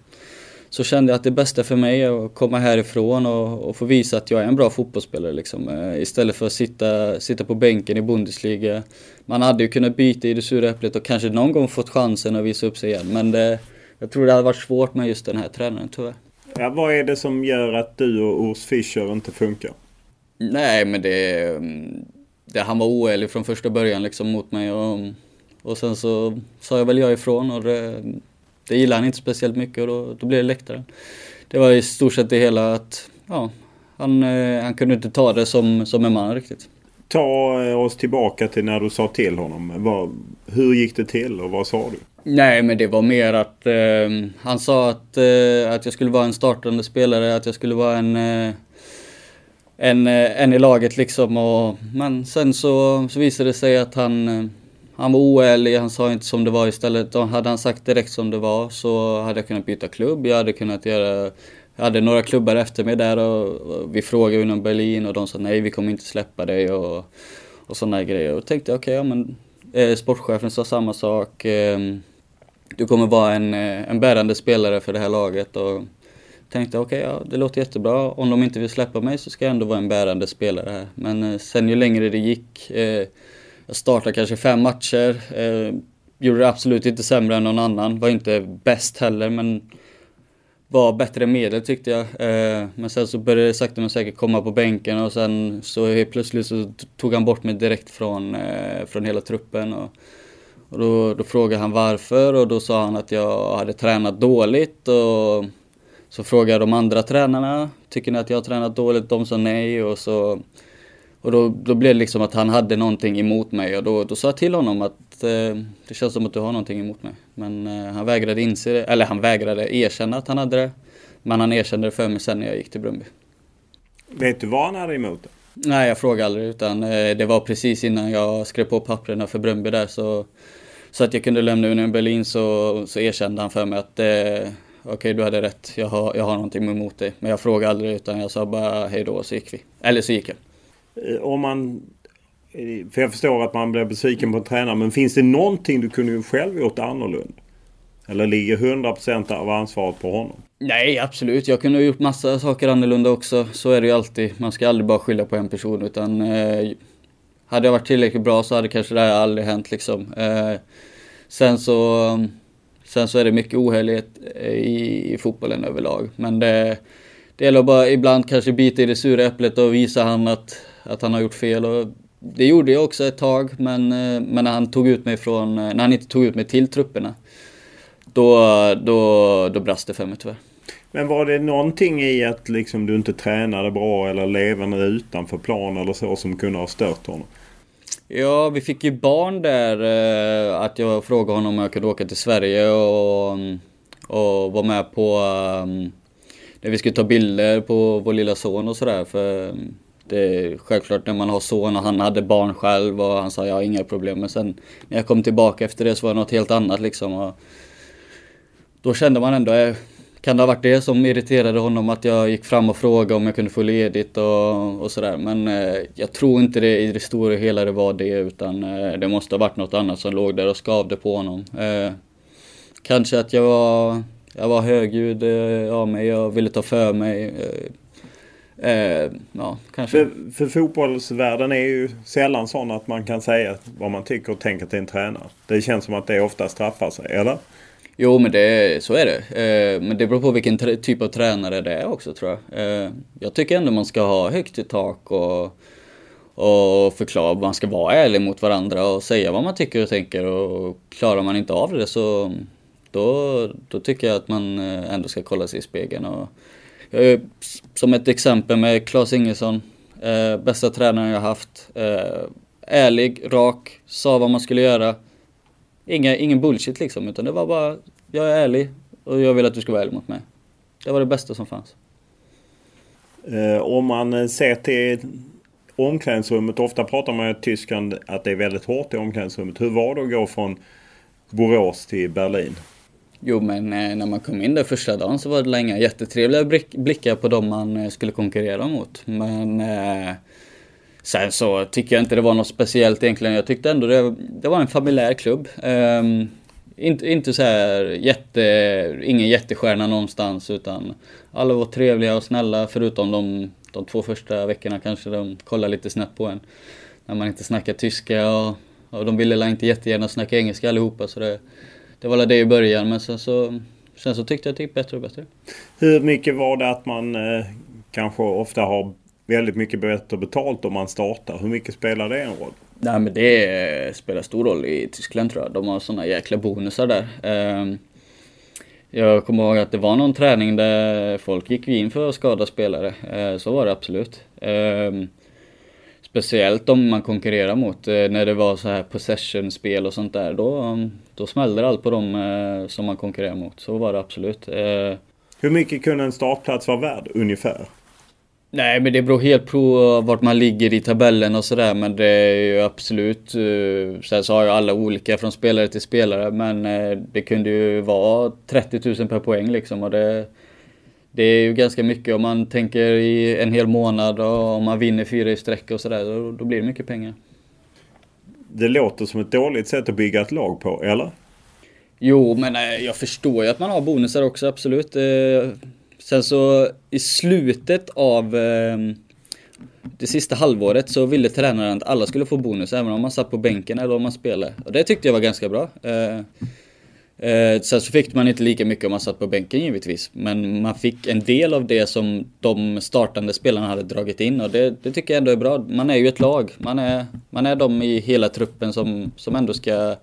så kände jag att det bästa för mig är att komma härifrån och, och få visa att jag är en bra fotbollsspelare. Liksom. Eh, istället för att sitta, sitta på bänken i Bundesliga. Man hade ju kunnat byta i det sura äpplet och kanske någon gång fått chansen att visa upp sig igen. Men det, jag tror det hade varit svårt med just den här tränaren tyvärr. Ja, vad är det som gör att du och Urs Fischer inte funkar? Nej, men det... det han var oärlig från första början liksom mot mig och, och sen så sa jag väl jag ifrån och det, det gillade han inte speciellt mycket och då, då blev det läktaren. Det var i stort sett det hela att, ja, han, eh, han kunde inte ta det som, som en man riktigt. Ta eh, oss tillbaka till när du sa till honom. Vad, hur gick det till och vad sa du? Nej, men det var mer att eh, han sa att, eh, att jag skulle vara en startande spelare, att jag skulle vara en, eh, en, en i laget liksom. Och, men sen så, så visade det sig att han, han var oärlig, han sa inte som det var istället. Hade han sagt direkt som det var så hade jag kunnat byta klubb. Jag hade kunnat göra jag hade några klubbar efter mig där och, vi frågade inom Berlin och de sa nej, vi kommer inte släppa dig och, och sådana grejer. Och tänkte okej, okay, ja men eh, sportchefen sa samma sak. Eh, du kommer vara en, eh, en bärande spelare för det här laget och tänkte okej, okay, ja det låter jättebra. Om de inte vill släppa mig så ska jag ändå vara en bärande spelare här. Men eh, sen ju längre det gick, eh, jag startade kanske fem matcher, eh, gjorde det absolut inte sämre än någon annan, var inte bäst heller men var bättre medel tyckte jag. Eh, men sen så började det sakta men säkert komma på bänken och sen så helt plötsligt så tog han bort mig direkt från, eh, från hela truppen. Och, och då, då frågade han varför och då sa han att jag hade tränat dåligt och så frågade jag de andra tränarna, tycker ni att jag har tränat dåligt? De sa nej och så och då, då blev det liksom att han hade någonting emot mig och då, då sa jag till honom att eh, det känns som att du har någonting emot mig. Men eh, han vägrade inse det, eller han vägrade erkänna att han hade det. Men han erkände det för mig sen när jag gick till Brumby. Vet du vad han hade emot det? Nej, jag frågade aldrig utan eh, det var precis innan jag skrev på papperna för Brumby där så så att jag kunde lämna Union Berlin så, så erkände han för mig att eh, okej okay, du hade rätt, jag har, jag har någonting emot dig. Men jag frågade aldrig utan jag sa bara hej då så gick vi. Eller så gick jag. Eh, om man... Eh, för jag förstår att man blir besviken på en tränare, Men finns det någonting du kunde själv gjort annorlunda? Eller ligger 100% av ansvaret på honom? Nej, absolut. Jag kunde ha gjort massa saker annorlunda också. Så är det ju alltid. Man ska aldrig bara skylla på en person utan... Eh, hade jag varit tillräckligt bra så hade kanske det här aldrig hänt liksom. Eh, sen så... Sen så är det mycket ohärlighet eh, i, i fotbollen överlag. Men det, det gäller bara ibland kanske bita i det sura äpplet och visa han att att han har gjort fel. Och det gjorde jag också ett tag, men, eh, men när han tog ut mig från, eh, när han inte tog ut mig till trupperna, då, då, då brast det för mig tyvärr. Men var det någonting i att liksom du inte tränade bra eller levande utanför plan eller så som kunde ha stört honom? Ja, vi fick ju barn där. Eh, att jag frågade honom om jag kunde åka till Sverige och, och vara med på när vi skulle ta bilder på vår lilla son och sådär. För det är självklart när man har son och han hade barn själv och han sa jag har inga problem. Men sen när jag kom tillbaka efter det så var det något helt annat liksom. Och då kände man ändå, eh, kan det ha varit det som irriterade honom att jag gick fram och frågade om jag kunde få ledigt och, och sådär. Men eh, jag tror inte det i det stora hela det var det utan eh, det måste ha varit något annat som låg där och skavde på honom. Eh, kanske att jag var, jag var högljudd eh, av mig, jag ville ta för mig. Eh, Eh, ja, kanske. För, för fotbollsvärlden är ju sällan sån att man kan säga vad man tycker och tänker till en tränare. Det känns som att det ofta straffar sig, eller? Jo, men det, så är det. Eh, men det beror på vilken typ av tränare det är också tror jag. Eh, jag tycker ändå man ska ha högt i tak och, och förklara. Man ska vara ärlig mot varandra och säga vad man tycker och tänker. Och klarar man inte av det så då, då tycker jag att man eh, ändå ska kolla sig i spegeln och som ett exempel med Claes Ingesson. Eh, bästa tränaren jag haft. Eh, ärlig, rak, sa vad man skulle göra. Inga, ingen bullshit liksom, utan det var bara, jag är ärlig och jag vill att du ska vara ärlig mot mig. Det var det bästa som fanns. Eh, om man eh, ser till omklädningsrummet, ofta pratar man i Tyskland att det är väldigt hårt i omklädningsrummet. Hur var det att gå från Borås till Berlin? Jo, men eh, när man kom in där första dagen så var det länge jättetrevliga blickar på dem man eh, skulle konkurrera mot. Men eh, sen så tycker jag inte det var något speciellt egentligen. Jag tyckte ändå det, det var en familjär klubb. Eh, inte, inte så här jätte, ingen jättestjärna någonstans utan alla var trevliga och snälla förutom de, de två första veckorna kanske de kollade lite snett på en. När man inte snackar tyska och, och de ville inte jättegärna snacka engelska allihopa så det det var det i början men sen så, sen så tyckte jag att det gick bättre och bättre. Hur mycket var det att man eh, kanske ofta har väldigt mycket bättre betalt om man startar? Hur mycket spelar det en roll? Nej men det spelar stor roll i Tyskland tror jag. De har såna jäkla bonusar där. Eh, jag kommer ihåg att det var någon träning där folk gick in för att skada spelare. Eh, så var det absolut. Ehm, Speciellt om man konkurrerar mot, eh, när det var så här possession-spel och sånt där, då, då smällde allt på dem eh, som man konkurrerar mot. Så var det absolut. Eh, Hur mycket kunde en startplats vara värd ungefär? Nej, men det beror helt på vart man ligger i tabellen och sådär. Men det är ju absolut... Sen så har ju alla olika från spelare till spelare. Men det kunde ju vara 30 000 per poäng liksom. Och det, det är ju ganska mycket om man tänker i en hel månad och om man vinner fyra i sträck och sådär. Då, då blir det mycket pengar. Det låter som ett dåligt sätt att bygga ett lag på, eller? Jo, men eh, jag förstår ju att man har bonusar också, absolut. Eh, sen så i slutet av ehm, det sista halvåret så ville tränaren att alla skulle få bonus även om man satt på bänken eller om man spelade. Och det tyckte jag var ganska bra. Eh, Eh, sen så fick man inte lika mycket om man satt på bänken givetvis. Men man fick en del av det som de startande spelarna hade dragit in och det, det tycker jag ändå är bra. Man är ju ett lag. Man är, man är de i hela truppen som, som ändå ska,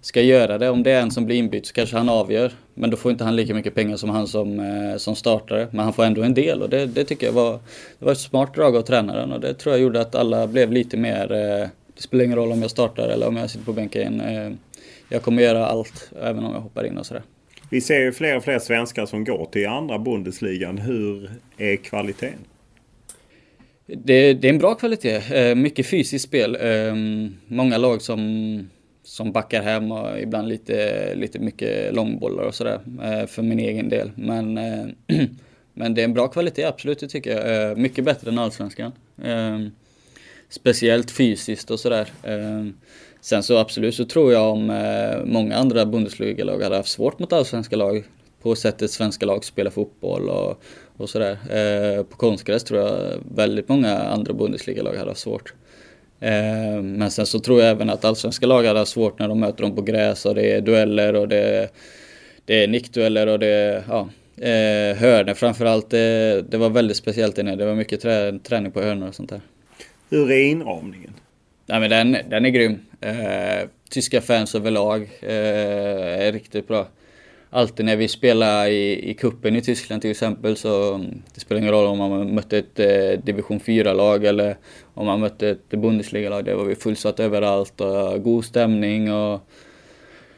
ska göra det. Om det är en som blir inbytt så kanske han avgör. Men då får inte han lika mycket pengar som han som, eh, som startare. Men han får ändå en del och det, det tycker jag var, det var ett smart drag av tränaren och det tror jag gjorde att alla blev lite mer eh, det spelar ingen roll om jag startar eller om jag sitter på bänken eh, jag kommer göra allt, även om jag hoppar in och sådär. Vi ser ju fler och fler svenskar som går till andra Bundesligan. Hur är kvaliteten? Det, det är en bra kvalitet. Eh, mycket fysiskt spel. Eh, många lag som, som backar hem och ibland lite, lite mycket långbollar och sådär. Eh, för min egen del. Men, men det är en bra kvalitet, absolut, det tycker jag. Mycket bättre än allsvenskan. Speciellt fysiskt och sådär. Sen så absolut så tror jag om eh, många andra Bundesliga-lag hade haft svårt mot allsvenska lag på sättet svenska lag spelar fotboll och, och sådär. Eh, på konstgräs tror jag väldigt många andra Bundesliga-lag hade haft svårt. Eh, men sen så tror jag även att allsvenska lag hade haft svårt när de möter dem på gräs och det är dueller och det, det är nickdueller och det är ja, eh, hörnor framförallt. Det, det var väldigt speciellt inne. Det var mycket trä, träning på hörnor och sånt där. Hur är inramningen? Nej men den, den är grym. Eh, tyska fans överlag eh, är riktigt bra. Alltid när vi spelar i, i kuppen i Tyskland till exempel så mm, det spelar ingen roll om man mötte ett eh, division 4-lag eller om man mötte ett Bundesliga-lag. Det var vi fullsatt överallt och god stämning och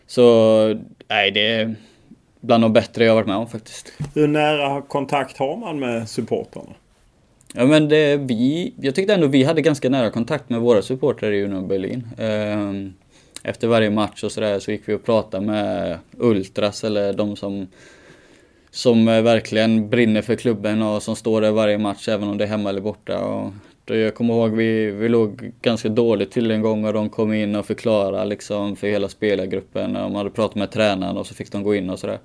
så nej det är bland de bättre jag varit med om faktiskt. Hur nära kontakt har man med supportrarna? Ja men det, vi, jag tyckte ändå vi hade ganska nära kontakt med våra supportrar i Union Berlin. Ehm, efter varje match och sådär så gick vi och pratade med Ultras eller de som som eh, verkligen brinner för klubben och som står där varje match även om det är hemma eller borta. Och då jag kommer ihåg vi, vi låg ganska dåligt till en gång och de kom in och förklarade liksom för hela spelargruppen. De hade pratat med tränaren och så fick de gå in och sådär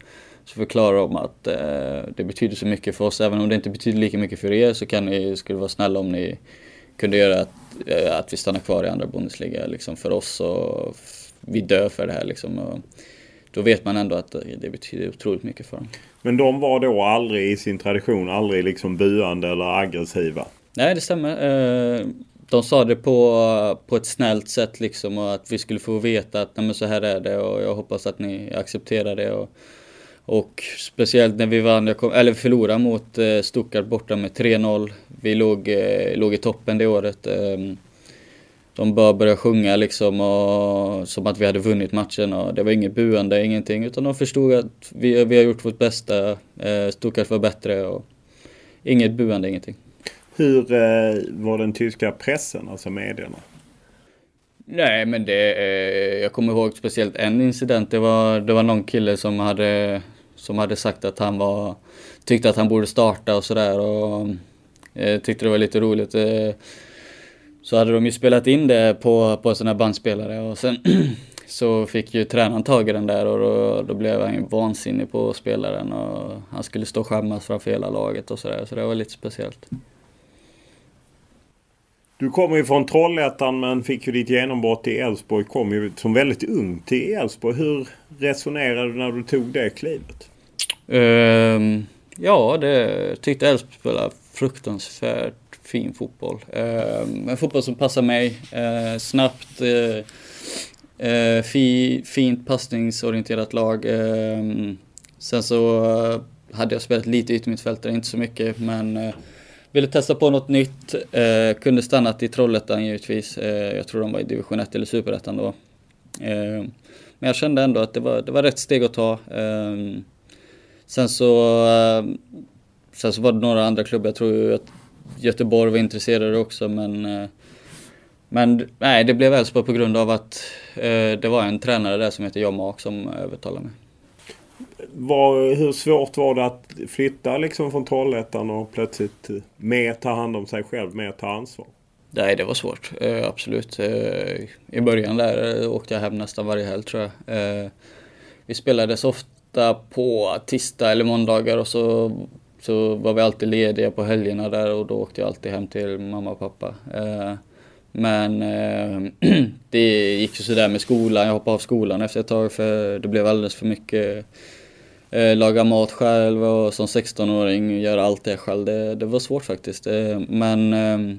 så förklarar de att eh, det betyder så mycket för oss. Även om det inte betyder lika mycket för er så kan ni, skulle vara snälla om ni kunde göra att, eh, att vi stannar kvar i andra Bundesliga liksom för oss och vi dör för det här liksom. Och då vet man ändå att det betyder otroligt mycket för dem. Men de var då aldrig i sin tradition, aldrig liksom buande eller aggressiva? Nej, det stämmer. Eh, de sa det på, på ett snällt sätt liksom och att vi skulle få veta att Nej, men så här är det och jag hoppas att ni accepterar det. Och, och speciellt när vi vann, eller förlorade mot eh, Stuttgart borta med 3-0. Vi låg, eh, låg i toppen det året. Eh, de bara började sjunga liksom och, som att vi hade vunnit matchen och det var inget buande, ingenting. Utan de förstod att vi, vi har gjort vårt bästa. Eh, Stuttgart var bättre och inget buande, ingenting. Hur eh, var den tyska pressen, alltså medierna? Nej men det, eh, jag kommer ihåg speciellt en incident. Det var, det var någon kille som hade som hade sagt att han var, tyckte att han borde starta och sådär och eh, tyckte det var lite roligt. Eh, så hade de ju spelat in det på, på sådana bandspelare och sen så fick ju tränaren tag i den där och då, då blev han ju vansinnig på spelaren och han skulle stå och skämmas framför hela laget och sådär. Så det var lite speciellt. Du kommer ju från Trollhättan men fick ju ditt genombrott i Elfsborg. Kom ju som väldigt ung till Elfsborg. Hur resonerade du när du tog det klivet? Um, ja, det tyckte Elfsborg spelade fruktansvärt fin fotboll. Um, en fotboll som passar mig. Uh, snabbt. Uh, uh, fi, fint passningsorienterat lag. Um, sen så hade jag spelat lite yttermittfältare, inte så mycket men eh, ville testa på något nytt. Eh, kunde stannat i Trollhättan givetvis. Eh, jag tror de var i division 1 eller superettan då. Eh, men jag kände ändå att det var, det var rätt steg att ta. Ehm, sen så, eh, sen så var det några andra klubbar. Jag tror att Göteborg var intresserade också men eh, men nej, det blev Elfsborg på grund av att eh, det var en tränare där som heter John Mark som övertalade mig. Var, hur svårt var det att flytta liksom från Trollhättan och plötsligt mer ta hand om sig själv, mer ta ansvar? Nej, det var svårt. Eh, absolut. Eh, I början där eh, åkte jag hem nästan varje helg tror jag. Eh, vi spelade så ofta på tisdag eller måndagar och så, så var vi alltid lediga på helgerna där och då åkte jag alltid hem till mamma och pappa. Eh, men eh, det gick ju sådär med skolan. Jag hoppade av skolan efter ett tag för det blev alldeles för mycket eh, laga mat själv och som 16-åring göra allt det själv. Det, det var svårt faktiskt. Eh, men, eh,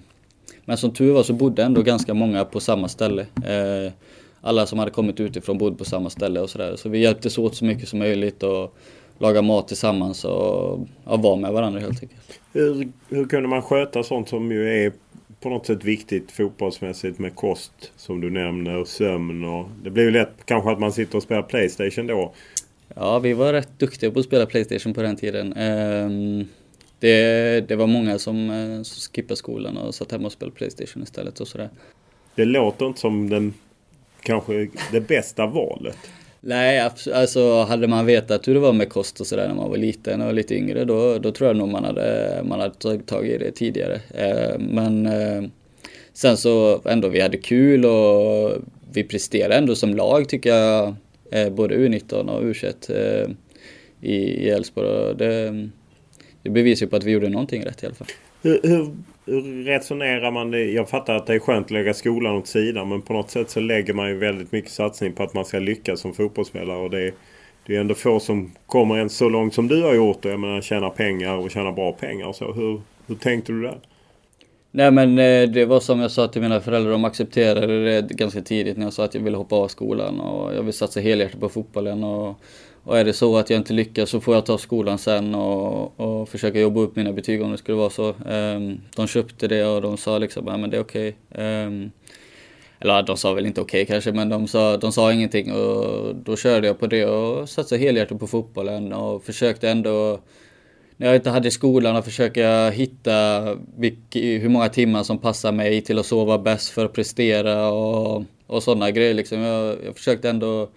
men som tur var så bodde ändå ganska många på samma ställe. Eh, alla som hade kommit utifrån bodde på samma ställe och sådär. Så vi hjälptes åt så mycket som möjligt och laga mat tillsammans och ja, vara med varandra helt enkelt. Hur, hur kunde man sköta sånt som ju är på något sätt viktigt fotbollsmässigt med kost som du nämner sömn och det blir ju lätt kanske att man sitter och spelar Playstation då. Ja, vi var rätt duktiga på att spela Playstation på den tiden. Ehm, det, det var många som, eh, som skippade skolan och satt hemma och spelade Playstation istället och sådär. Det låter inte som den kanske det bästa valet. Nej, alltså hade man vetat hur det var med kost och sådär när man var liten och lite yngre då, då tror jag nog man hade, man hade tagit tag i det tidigare. Eh, men eh, sen så ändå, vi hade kul och vi presterade ändå som lag tycker jag. Eh, både U19 och U21 eh, i Elfsborg. Det, det bevisar ju på att vi gjorde någonting rätt i alla fall. Hur, hur, hur resonerar man? Jag fattar att det är skönt att lägga skolan åt sidan men på något sätt så lägger man ju väldigt mycket satsning på att man ska lyckas som fotbollsspelare. Och det, är, det är ändå få som kommer ens så långt som du har gjort. Jag menar tjäna pengar och tjäna bra pengar och så. Hur, hur tänkte du där? Nej men eh, det var som jag sa till mina föräldrar, de accepterade det ganska tidigt när jag sa att jag ville hoppa av skolan och jag vill satsa helhjärtat på fotbollen. Och och är det så att jag inte lyckas så får jag ta skolan sen och, och försöka jobba upp mina betyg om det skulle vara så. Ehm, de köpte det och de sa liksom, ja men det är okej. Okay. Eller de sa väl inte okej okay, kanske, men de sa, de sa ingenting och då körde jag på det och satsade helhjärtat på fotbollen och försökte ändå när jag inte hade skolan att försöka hitta vilk, hur många timmar som passar mig till att sova bäst för att prestera och, och sådana grejer. Liksom. Jag, jag försökte ändå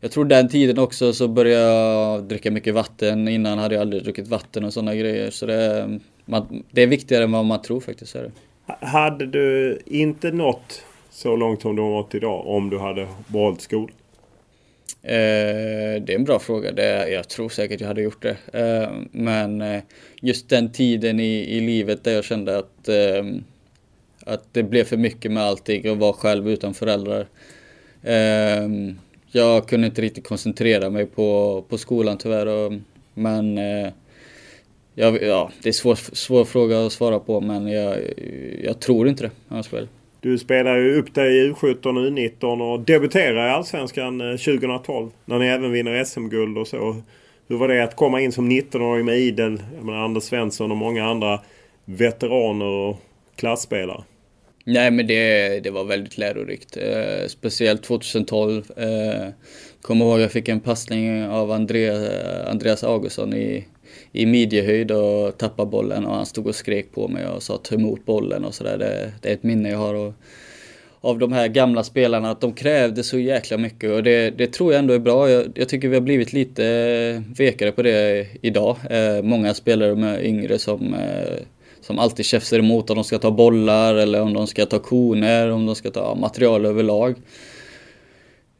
jag tror den tiden också så började jag dricka mycket vatten. Innan hade jag aldrig druckit vatten och sådana grejer. Så det, man, det är viktigare än vad man tror faktiskt. Är det. Hade du inte nått så långt som du har nått idag om du hade valt skolan? Eh, det är en bra fråga. Det, jag tror säkert jag hade gjort det. Eh, men eh, just den tiden i, i livet där jag kände att, eh, att det blev för mycket med allting och vara själv utan föräldrar. Eh, jag kunde inte riktigt koncentrera mig på, på skolan tyvärr. Och, men eh, jag, ja, det är en svår, svår fråga att svara på men jag, jag tror inte det jag du spelar ju upp dig i U17 och U19 och debuterar i Allsvenskan eh, 2012. När ni även vinner SM-guld och så. Hur var det att komma in som 19-åring med idel Anders Svensson och många andra veteraner och klassspelare? Nej men det, det var väldigt lärorikt. Eh, speciellt 2012. Eh, kommer ihåg jag fick en passning av André, eh, Andreas Augustsson i, i midjehöjd och tappade bollen och han stod och skrek på mig och sa ta emot bollen och sådär. Det, det, är ett minne jag har. Och, av de här gamla spelarna att de krävde så jäkla mycket och det, det tror jag ändå är bra. Jag, jag, tycker vi har blivit lite eh, vekare på det idag. Eh, många spelare med yngre som eh, som alltid käftar emot om de ska ta bollar eller om de ska ta koner, om de ska ta material överlag.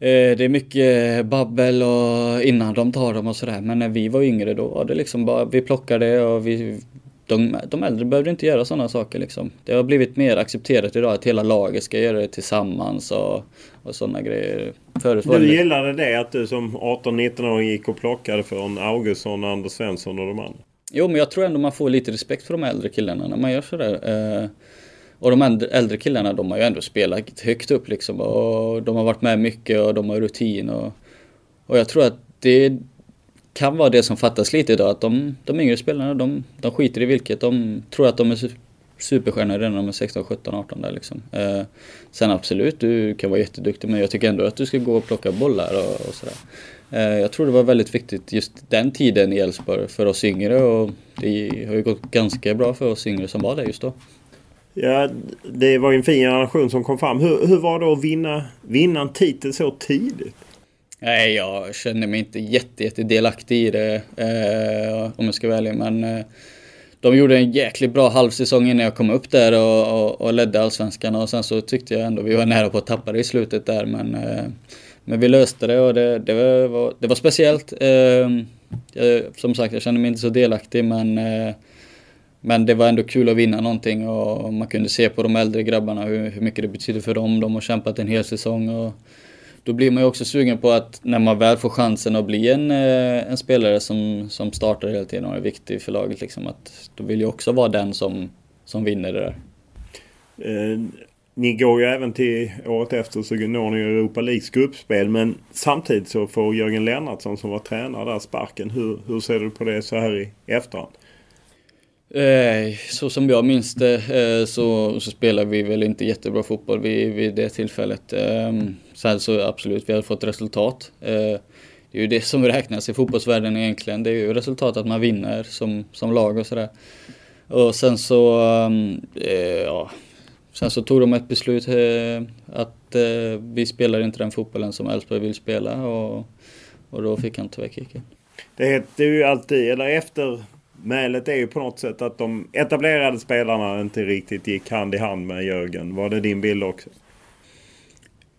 Eh, det är mycket babbel och innan de tar dem och sådär. Men när vi var yngre då var det liksom bara, vi plockade och vi, de, de äldre behövde inte göra sådana saker liksom. Det har blivit mer accepterat idag att hela laget ska göra det tillsammans och, och sådana grejer. Förut var du det... gillade det att du som 18-19-åring gick och plockade från Augustsson, Anders Svensson och de andra? Jo, men jag tror ändå man får lite respekt för de äldre killarna när man gör sådär. Och de äldre killarna, de har ju ändå spelat högt upp liksom. Och de har varit med mycket och de har rutin. Och, och jag tror att det kan vara det som fattas lite idag. Att de, de yngre spelarna, de, de skiter i vilket. De tror att de är superstjärnor redan när de är 16, 17, 18 där liksom. Eh, sen absolut, du kan vara jätteduktig men jag tycker ändå att du ska gå och plocka bollar och, och sådär. Eh, jag tror det var väldigt viktigt just den tiden i Elfsborg för oss yngre och det har ju gått ganska bra för oss yngre som var där just då. Ja, det var ju en fin generation som kom fram. Hur, hur var det att vinna, vinna en titel så tidigt? Nej, jag kände mig inte jätte, jätte delaktig i det eh, om jag ska vara ärlig. Men eh, de gjorde en jäkligt bra halvsäsong innan jag kom upp där och, och, och ledde allsvenskan. Och sen så tyckte jag ändå vi var nära på att tappa det i slutet där. Men, eh, men vi löste det och det, det, var, det var speciellt. Eh, jag, som sagt, jag kände mig inte så delaktig men eh, men det var ändå kul att vinna någonting och man kunde se på de äldre grabbarna hur, hur mycket det betyder för dem. De har kämpat en hel säsong och då blir man ju också sugen på att när man väl får chansen att bli en, eh, en spelare som, som startar hela tiden och är viktig för laget, liksom, att då vill jag också vara den som, som vinner det där. Eh, ni går ju även till året efter så når ni Europa Leagues gruppspel men samtidigt så får Jörgen Lennartsson som var tränare där sparken. Hur, hur ser du på det så här i efterhand? Eh, så som jag minns det eh, så, så spelade vi väl inte jättebra fotboll vid, vid det tillfället. Ehm, sen så absolut, vi har fått resultat. Eh, det är ju det som räknas i fotbollsvärlden egentligen. Det är ju resultat att man vinner som, som lag och sådär. Och sen så, ehm, eh, ja, sen så tog de ett beslut eh, att vi spelar inte den fotbollen som Elfsborg vill spela och, och då fick han tyvärr kicken. Det hette ju alltid, eller efter Mälet är ju på något sätt att de etablerade spelarna inte riktigt gick hand i hand med Jörgen. Var det din bild också?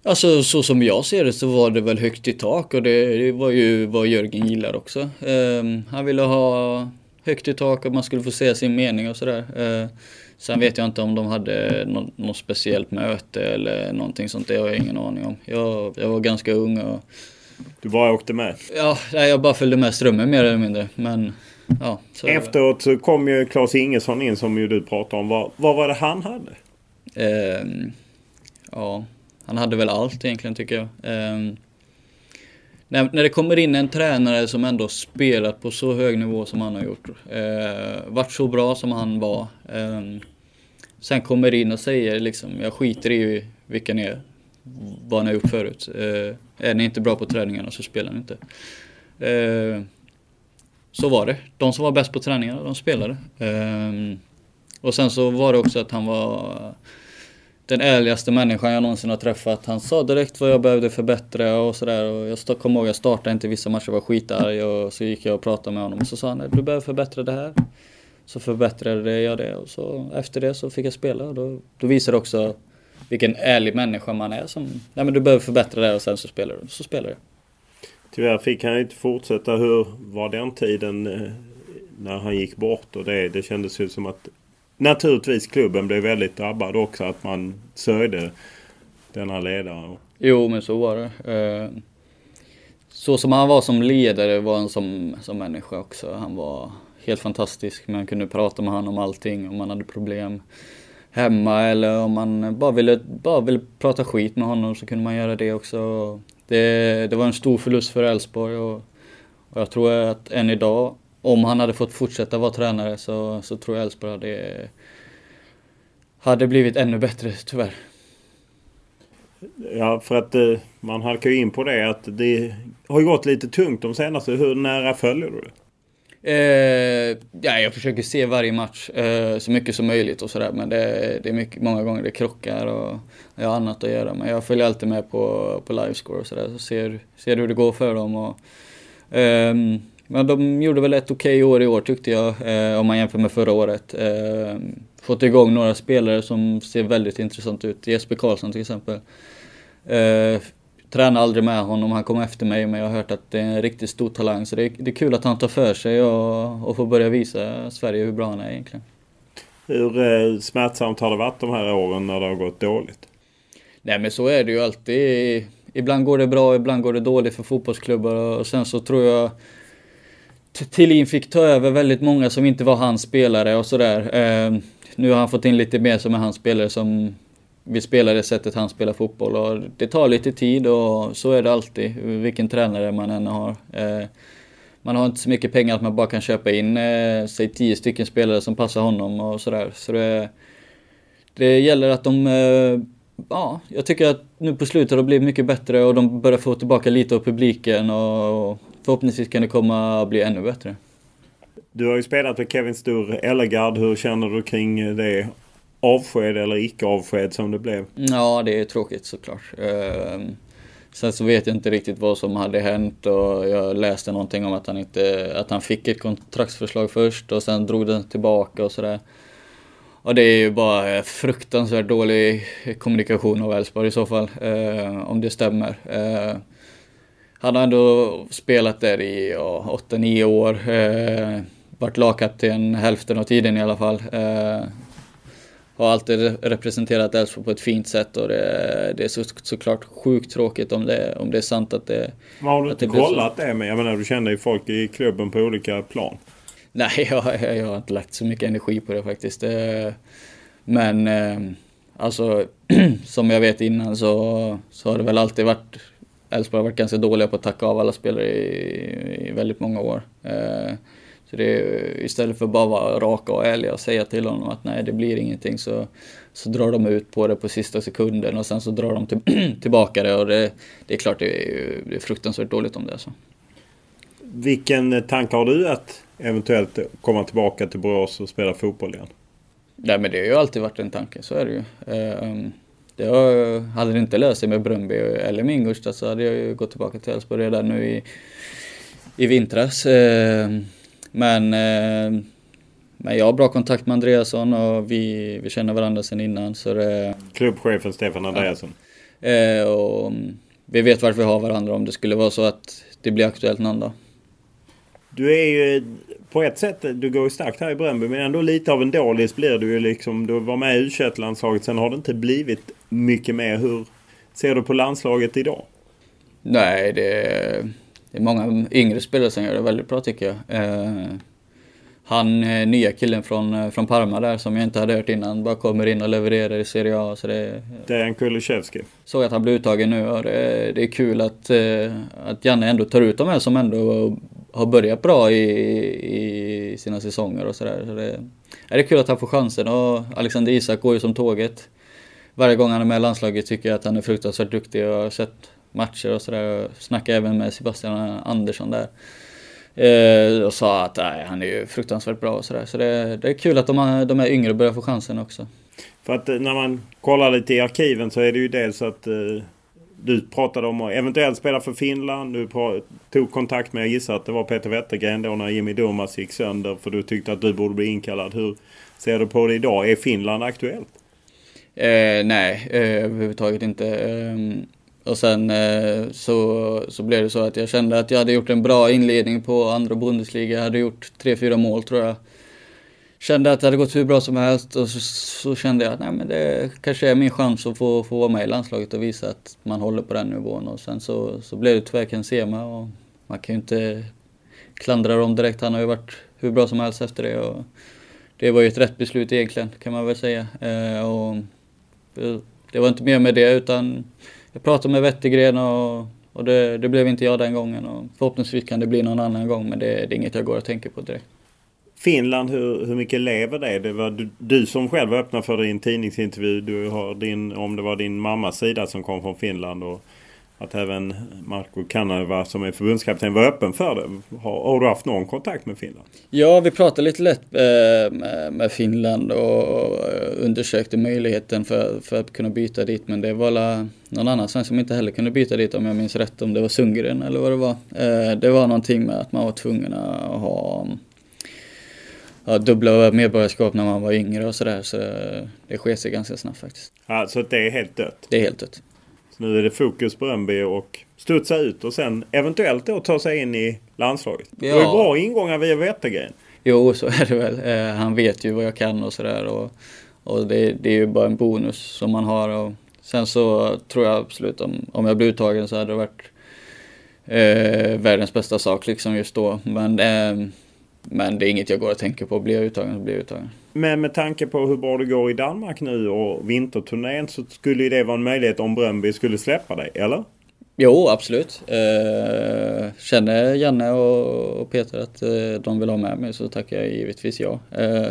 Alltså så som jag ser det så var det väl högt i tak och det, det var ju vad Jörgen gillar också. Um, han ville ha högt i tak och man skulle få säga sin mening och sådär. Uh, sen vet jag inte om de hade något, något speciellt möte eller någonting sånt. Det har jag ingen aning om. Jag, jag var ganska ung och... Du bara åkte med? Ja, jag bara följde med strömmen mer eller mindre. Men ja, så Efteråt så kom ju Claes Ingesson in som ju du pratade om. Vad, vad var det han hade? Eh, ja, han hade väl allt egentligen tycker jag. Eh, när, när det kommer in en tränare som ändå spelat på så hög nivå som han har gjort. Eh, varit så bra som han var. Eh, sen kommer in och säger liksom, jag skiter i vilka ni är. Vad ni har gjort förut. Eh, är ni inte bra på träningarna så spelar ni inte. Så var det. De som var bäst på träningarna, de spelade. Um, och sen så var det också att han var den ärligaste människan jag någonsin har träffat. Han sa direkt vad jag behövde förbättra och sådär. jag kommer ihåg, jag startade inte vissa matcher, var skitarg och så gick jag och pratade med honom och så sa han du behöver förbättra det här. Så förbättrade jag det och så efter det så fick jag spela och då, då visade det också vilken ärlig människa man är som, nej men du behöver förbättra det här och sen så spelar du. Så spelar jag. Tyvärr fick han inte fortsätta. Hur var den tiden eh, när han gick bort? Och det, det kändes ju som att naturligtvis klubben blev väldigt drabbad också. Att man sörjde denna ledare. Jo, men så var det. Eh, så som han var som ledare var han som, som människa också. Han var helt fantastisk. Man kunde prata med honom om allting, om man hade problem hemma eller om man bara ville, bara ville prata skit med honom så kunde man göra det också det, det var en stor förlust för Elfsborg och, och, jag tror att än idag, om han hade fått fortsätta vara tränare så, så tror jag Elfsborg hade, hade blivit ännu bättre tyvärr. Ja, för att eh, man halkar ju in på det att det har ju gått lite tungt de senaste. Hur nära följer du det? Eh, ja, jag försöker se varje match eh, så mycket som möjligt och sådär. Men det, det är mycket, många gånger det krockar och jag har annat att göra. Men jag följer alltid med på, på livescore och sådär. Så ser, ser hur det går för dem. Och, eh, men de gjorde väl ett okej okay år i år tyckte jag. Eh, om man jämför med förra året. Eh, fått igång några spelare som ser väldigt intressant ut. Jesper Karlsson till exempel. Eh, Tränar aldrig med honom, han kom efter mig men jag har hört att det är en riktigt stor talang. Så det är, det är kul att han tar för sig och, och får börja visa Sverige hur bra han är egentligen. Hur eh, smärtsamt har det varit de här åren när det har gått dåligt? Nej men så är det ju alltid. Ibland går det bra, ibland går det dåligt för fotbollsklubbar och sen så tror jag Tillin fick ta över väldigt många som inte var hans spelare och sådär. Eh, nu har han fått in lite mer som är hans spelare som vi spelar det sättet han spelar fotboll och det tar lite tid och så är det alltid, vilken tränare man än har. Eh, man har inte så mycket pengar att man bara kan köpa in, eh, säg tio stycken spelare som passar honom och sådär. Så det, det gäller att de eh, ja, jag tycker att nu på slutet har det blivit mycket bättre och de börjar få tillbaka lite av publiken och förhoppningsvis kan det komma att bli ännu bättre. Du har ju spelat med Kevin Sturr Ellegard. Hur känner du kring det avsked eller icke avsked som det blev? Ja, det är tråkigt såklart. Ehm, sen så vet jag inte riktigt vad som hade hänt och jag läste någonting om att han, inte, att han fick ett kontraktsförslag först och sen drog den tillbaka och sådär. Och det är ju bara fruktansvärt dålig kommunikation av Elfsborg i så fall, eh, om det stämmer. Eh, han har ändå spelat där i ja, 8-9 år. Eh, varit lagkapten hälften av tiden i alla fall. Eh, har alltid representerat Elfsborg på ett fint sätt och det, det är så, såklart sjukt tråkigt om det, om det är sant att det... Men har du inte kollat det med? Jag menar du känner ju folk i klubben på olika plan. Nej, jag, jag har inte lagt så mycket energi på det faktiskt. Eh, men eh, alltså, som jag vet innan så, så har det väl alltid varit Elfsborg har varit ganska dåliga på att tacka av alla spelare i, i väldigt många år. Eh, så det är, istället för att bara vara raka och ärliga och säga till honom att nej, det blir ingenting så, så drar de ut på det på sista sekunden och sen så drar de till, tillbaka det och det, det är klart det är, det är fruktansvärt dåligt om det är så. Vilken tanke har du att eventuellt komma tillbaka till Borås och spela fotboll igen? Nej men det har ju alltid varit en tanke, så är det ju. Um, det har, hade det inte löst sig med Bröndby eller med Ingolstadt så hade jag ju gått tillbaka till Elfsborg redan nu i, i vintras. Men, uh, men jag har bra kontakt med Andreasson och vi, vi känner varandra sedan innan. Så det, Klubbchefen Stefan Andreasson. Ja. Uh, och vi vet varför vi har varandra om det skulle vara så att det blir aktuellt någon dag. Du är ju på ett sätt, du går ju starkt här i Bröndby men ändå lite av en dålis blir du ju liksom. Du var med i u landslaget sen har det inte blivit mycket mer. Hur ser du på landslaget idag? Nej, det är, det är många yngre spelare som gör det väldigt bra tycker jag. Eh, han eh, nya killen från, eh, från Parma där som jag inte hade hört innan bara kommer in och levererar i Serie A. Så det, Dejan Kulusevski. Såg att han blev uttagen nu och det, det är kul att, att Janne ändå tar ut de här som ändå har börjat bra i, i sina säsonger och sådär. Så det, är det kul att han får chansen och Alexander Isak går ju som tåget. Varje gång han är med i landslaget tycker jag att han är fruktansvärt duktig och har sett matcher och sådär. Snackade även med Sebastian Andersson där. Eh, och sa att nej, han är ju fruktansvärt bra och sådär. Så det, det är kul att de, de är yngre börjar få chansen också. För att eh, när man kollar lite i arkiven så är det ju dels att eh, du pratade om att eventuellt spela för Finland. Du tog kontakt med, jag gissar att det var Peter Wettergren då när Jimmy Durmaz gick sönder. För du tyckte att du borde bli inkallad. Hur ser du på det idag? Är Finland aktuellt? Eh, nej, eh, överhuvudtaget inte. Och sen eh, så, så blev det så att jag kände att jag hade gjort en bra inledning på andra Bundesliga. Jag hade gjort tre fyra mål tror jag kände att det hade gått hur bra som helst och så, så, kände jag att nej, men det kanske är min chans att få, få vara med i landslaget och visa att man håller på den nivån. Och sen så, så blev det tyvärr Ken Sema och man kan ju inte klandra dem direkt. Han har ju varit hur bra som helst efter det. Och det var ju ett rätt beslut egentligen kan man väl säga. Eh, och det var inte mer med det utan jag pratade med Wettergren och, och det, det, blev inte jag den gången. Och förhoppningsvis kan det bli någon annan gång men det, det är inget jag går och tänker på direkt. Finland, hur, hur mycket lever det? Det var du, du som själv öppnade för din tidningsintervju. Du har din, om det var din mammas sida som kom från Finland och att även Marko Kanava som är förbundskapten var öppen för det. Har, har, du haft någon kontakt med Finland? Ja, vi pratade lite lätt eh, med, Finland och undersökte möjligheten för, för att kunna byta dit. Men det var någon annan svensk som inte heller kunde byta dit om jag minns rätt. Om det var Sundgren eller vad det var. Eh, det var någonting med att man var tvungen att ha ja, dubbla medborgarskap när man var yngre och sådär. Så det sker sig ganska snabbt faktiskt. Ja, så det är helt dött? Det är helt dött. Nu är det fokus på Rönnby och studsa ut och sen eventuellt då ta sig in i landslaget. Ja. Det var ju bra ingångar via Wettergren. Jo, så är det väl. Eh, han vet ju vad jag kan och sådär. Och, och det, det, är ju bara en bonus som man har. Och sen så tror jag absolut om, om jag blir uttagen så hade det varit eh, världens bästa sak liksom just då. Men eh, men det är inget jag går och tänker på. Blir jag uttagen så blir jag uttagen. Men med tanke på hur bra det går i Danmark nu och vinterturnén så skulle ju det vara en möjlighet om Bröndby skulle släppa dig, eller? Jo, absolut. Eh, känner Janne och Peter att eh, de vill ha med mig så tackar jag givetvis ja. Eh,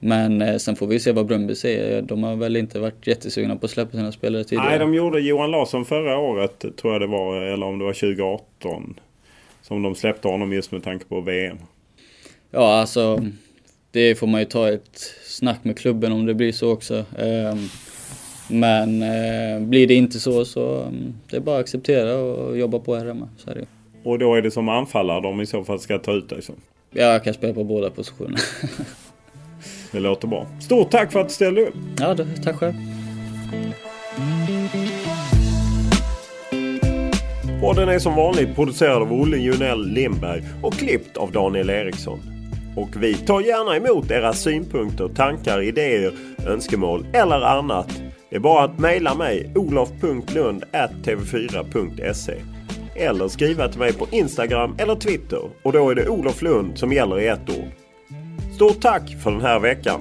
Men eh, sen får vi se vad Bröndby säger. De har väl inte varit jättesugna på att släppa sina spelare tidigare. Nej, de gjorde Johan Larsson förra året tror jag det var. Eller om det var 2018. Som de släppte honom just med tanke på VM. Ja, alltså det får man ju ta ett snack med klubben om det blir så också. Ehm, men eh, blir det inte så så mm, det är bara att acceptera och jobba på här hemma. Så är det. Och då är det som anfallare de i så fall ska ta ut dig som? Ja, jag kan spela på båda positionerna. det låter bra. Stort tack för att du ställde upp. Ja, tack själv. Podden är som vanligt producerad av Olle Junell Lindberg och klippt av Daniel Eriksson. Och vi tar gärna emot era synpunkter, tankar, idéer, önskemål eller annat. Det är bara att mejla mig olof.lund.tv4.se eller skriva till mig på Instagram eller Twitter och då är det Olof Lund som gäller i ett ord. Stort tack för den här veckan!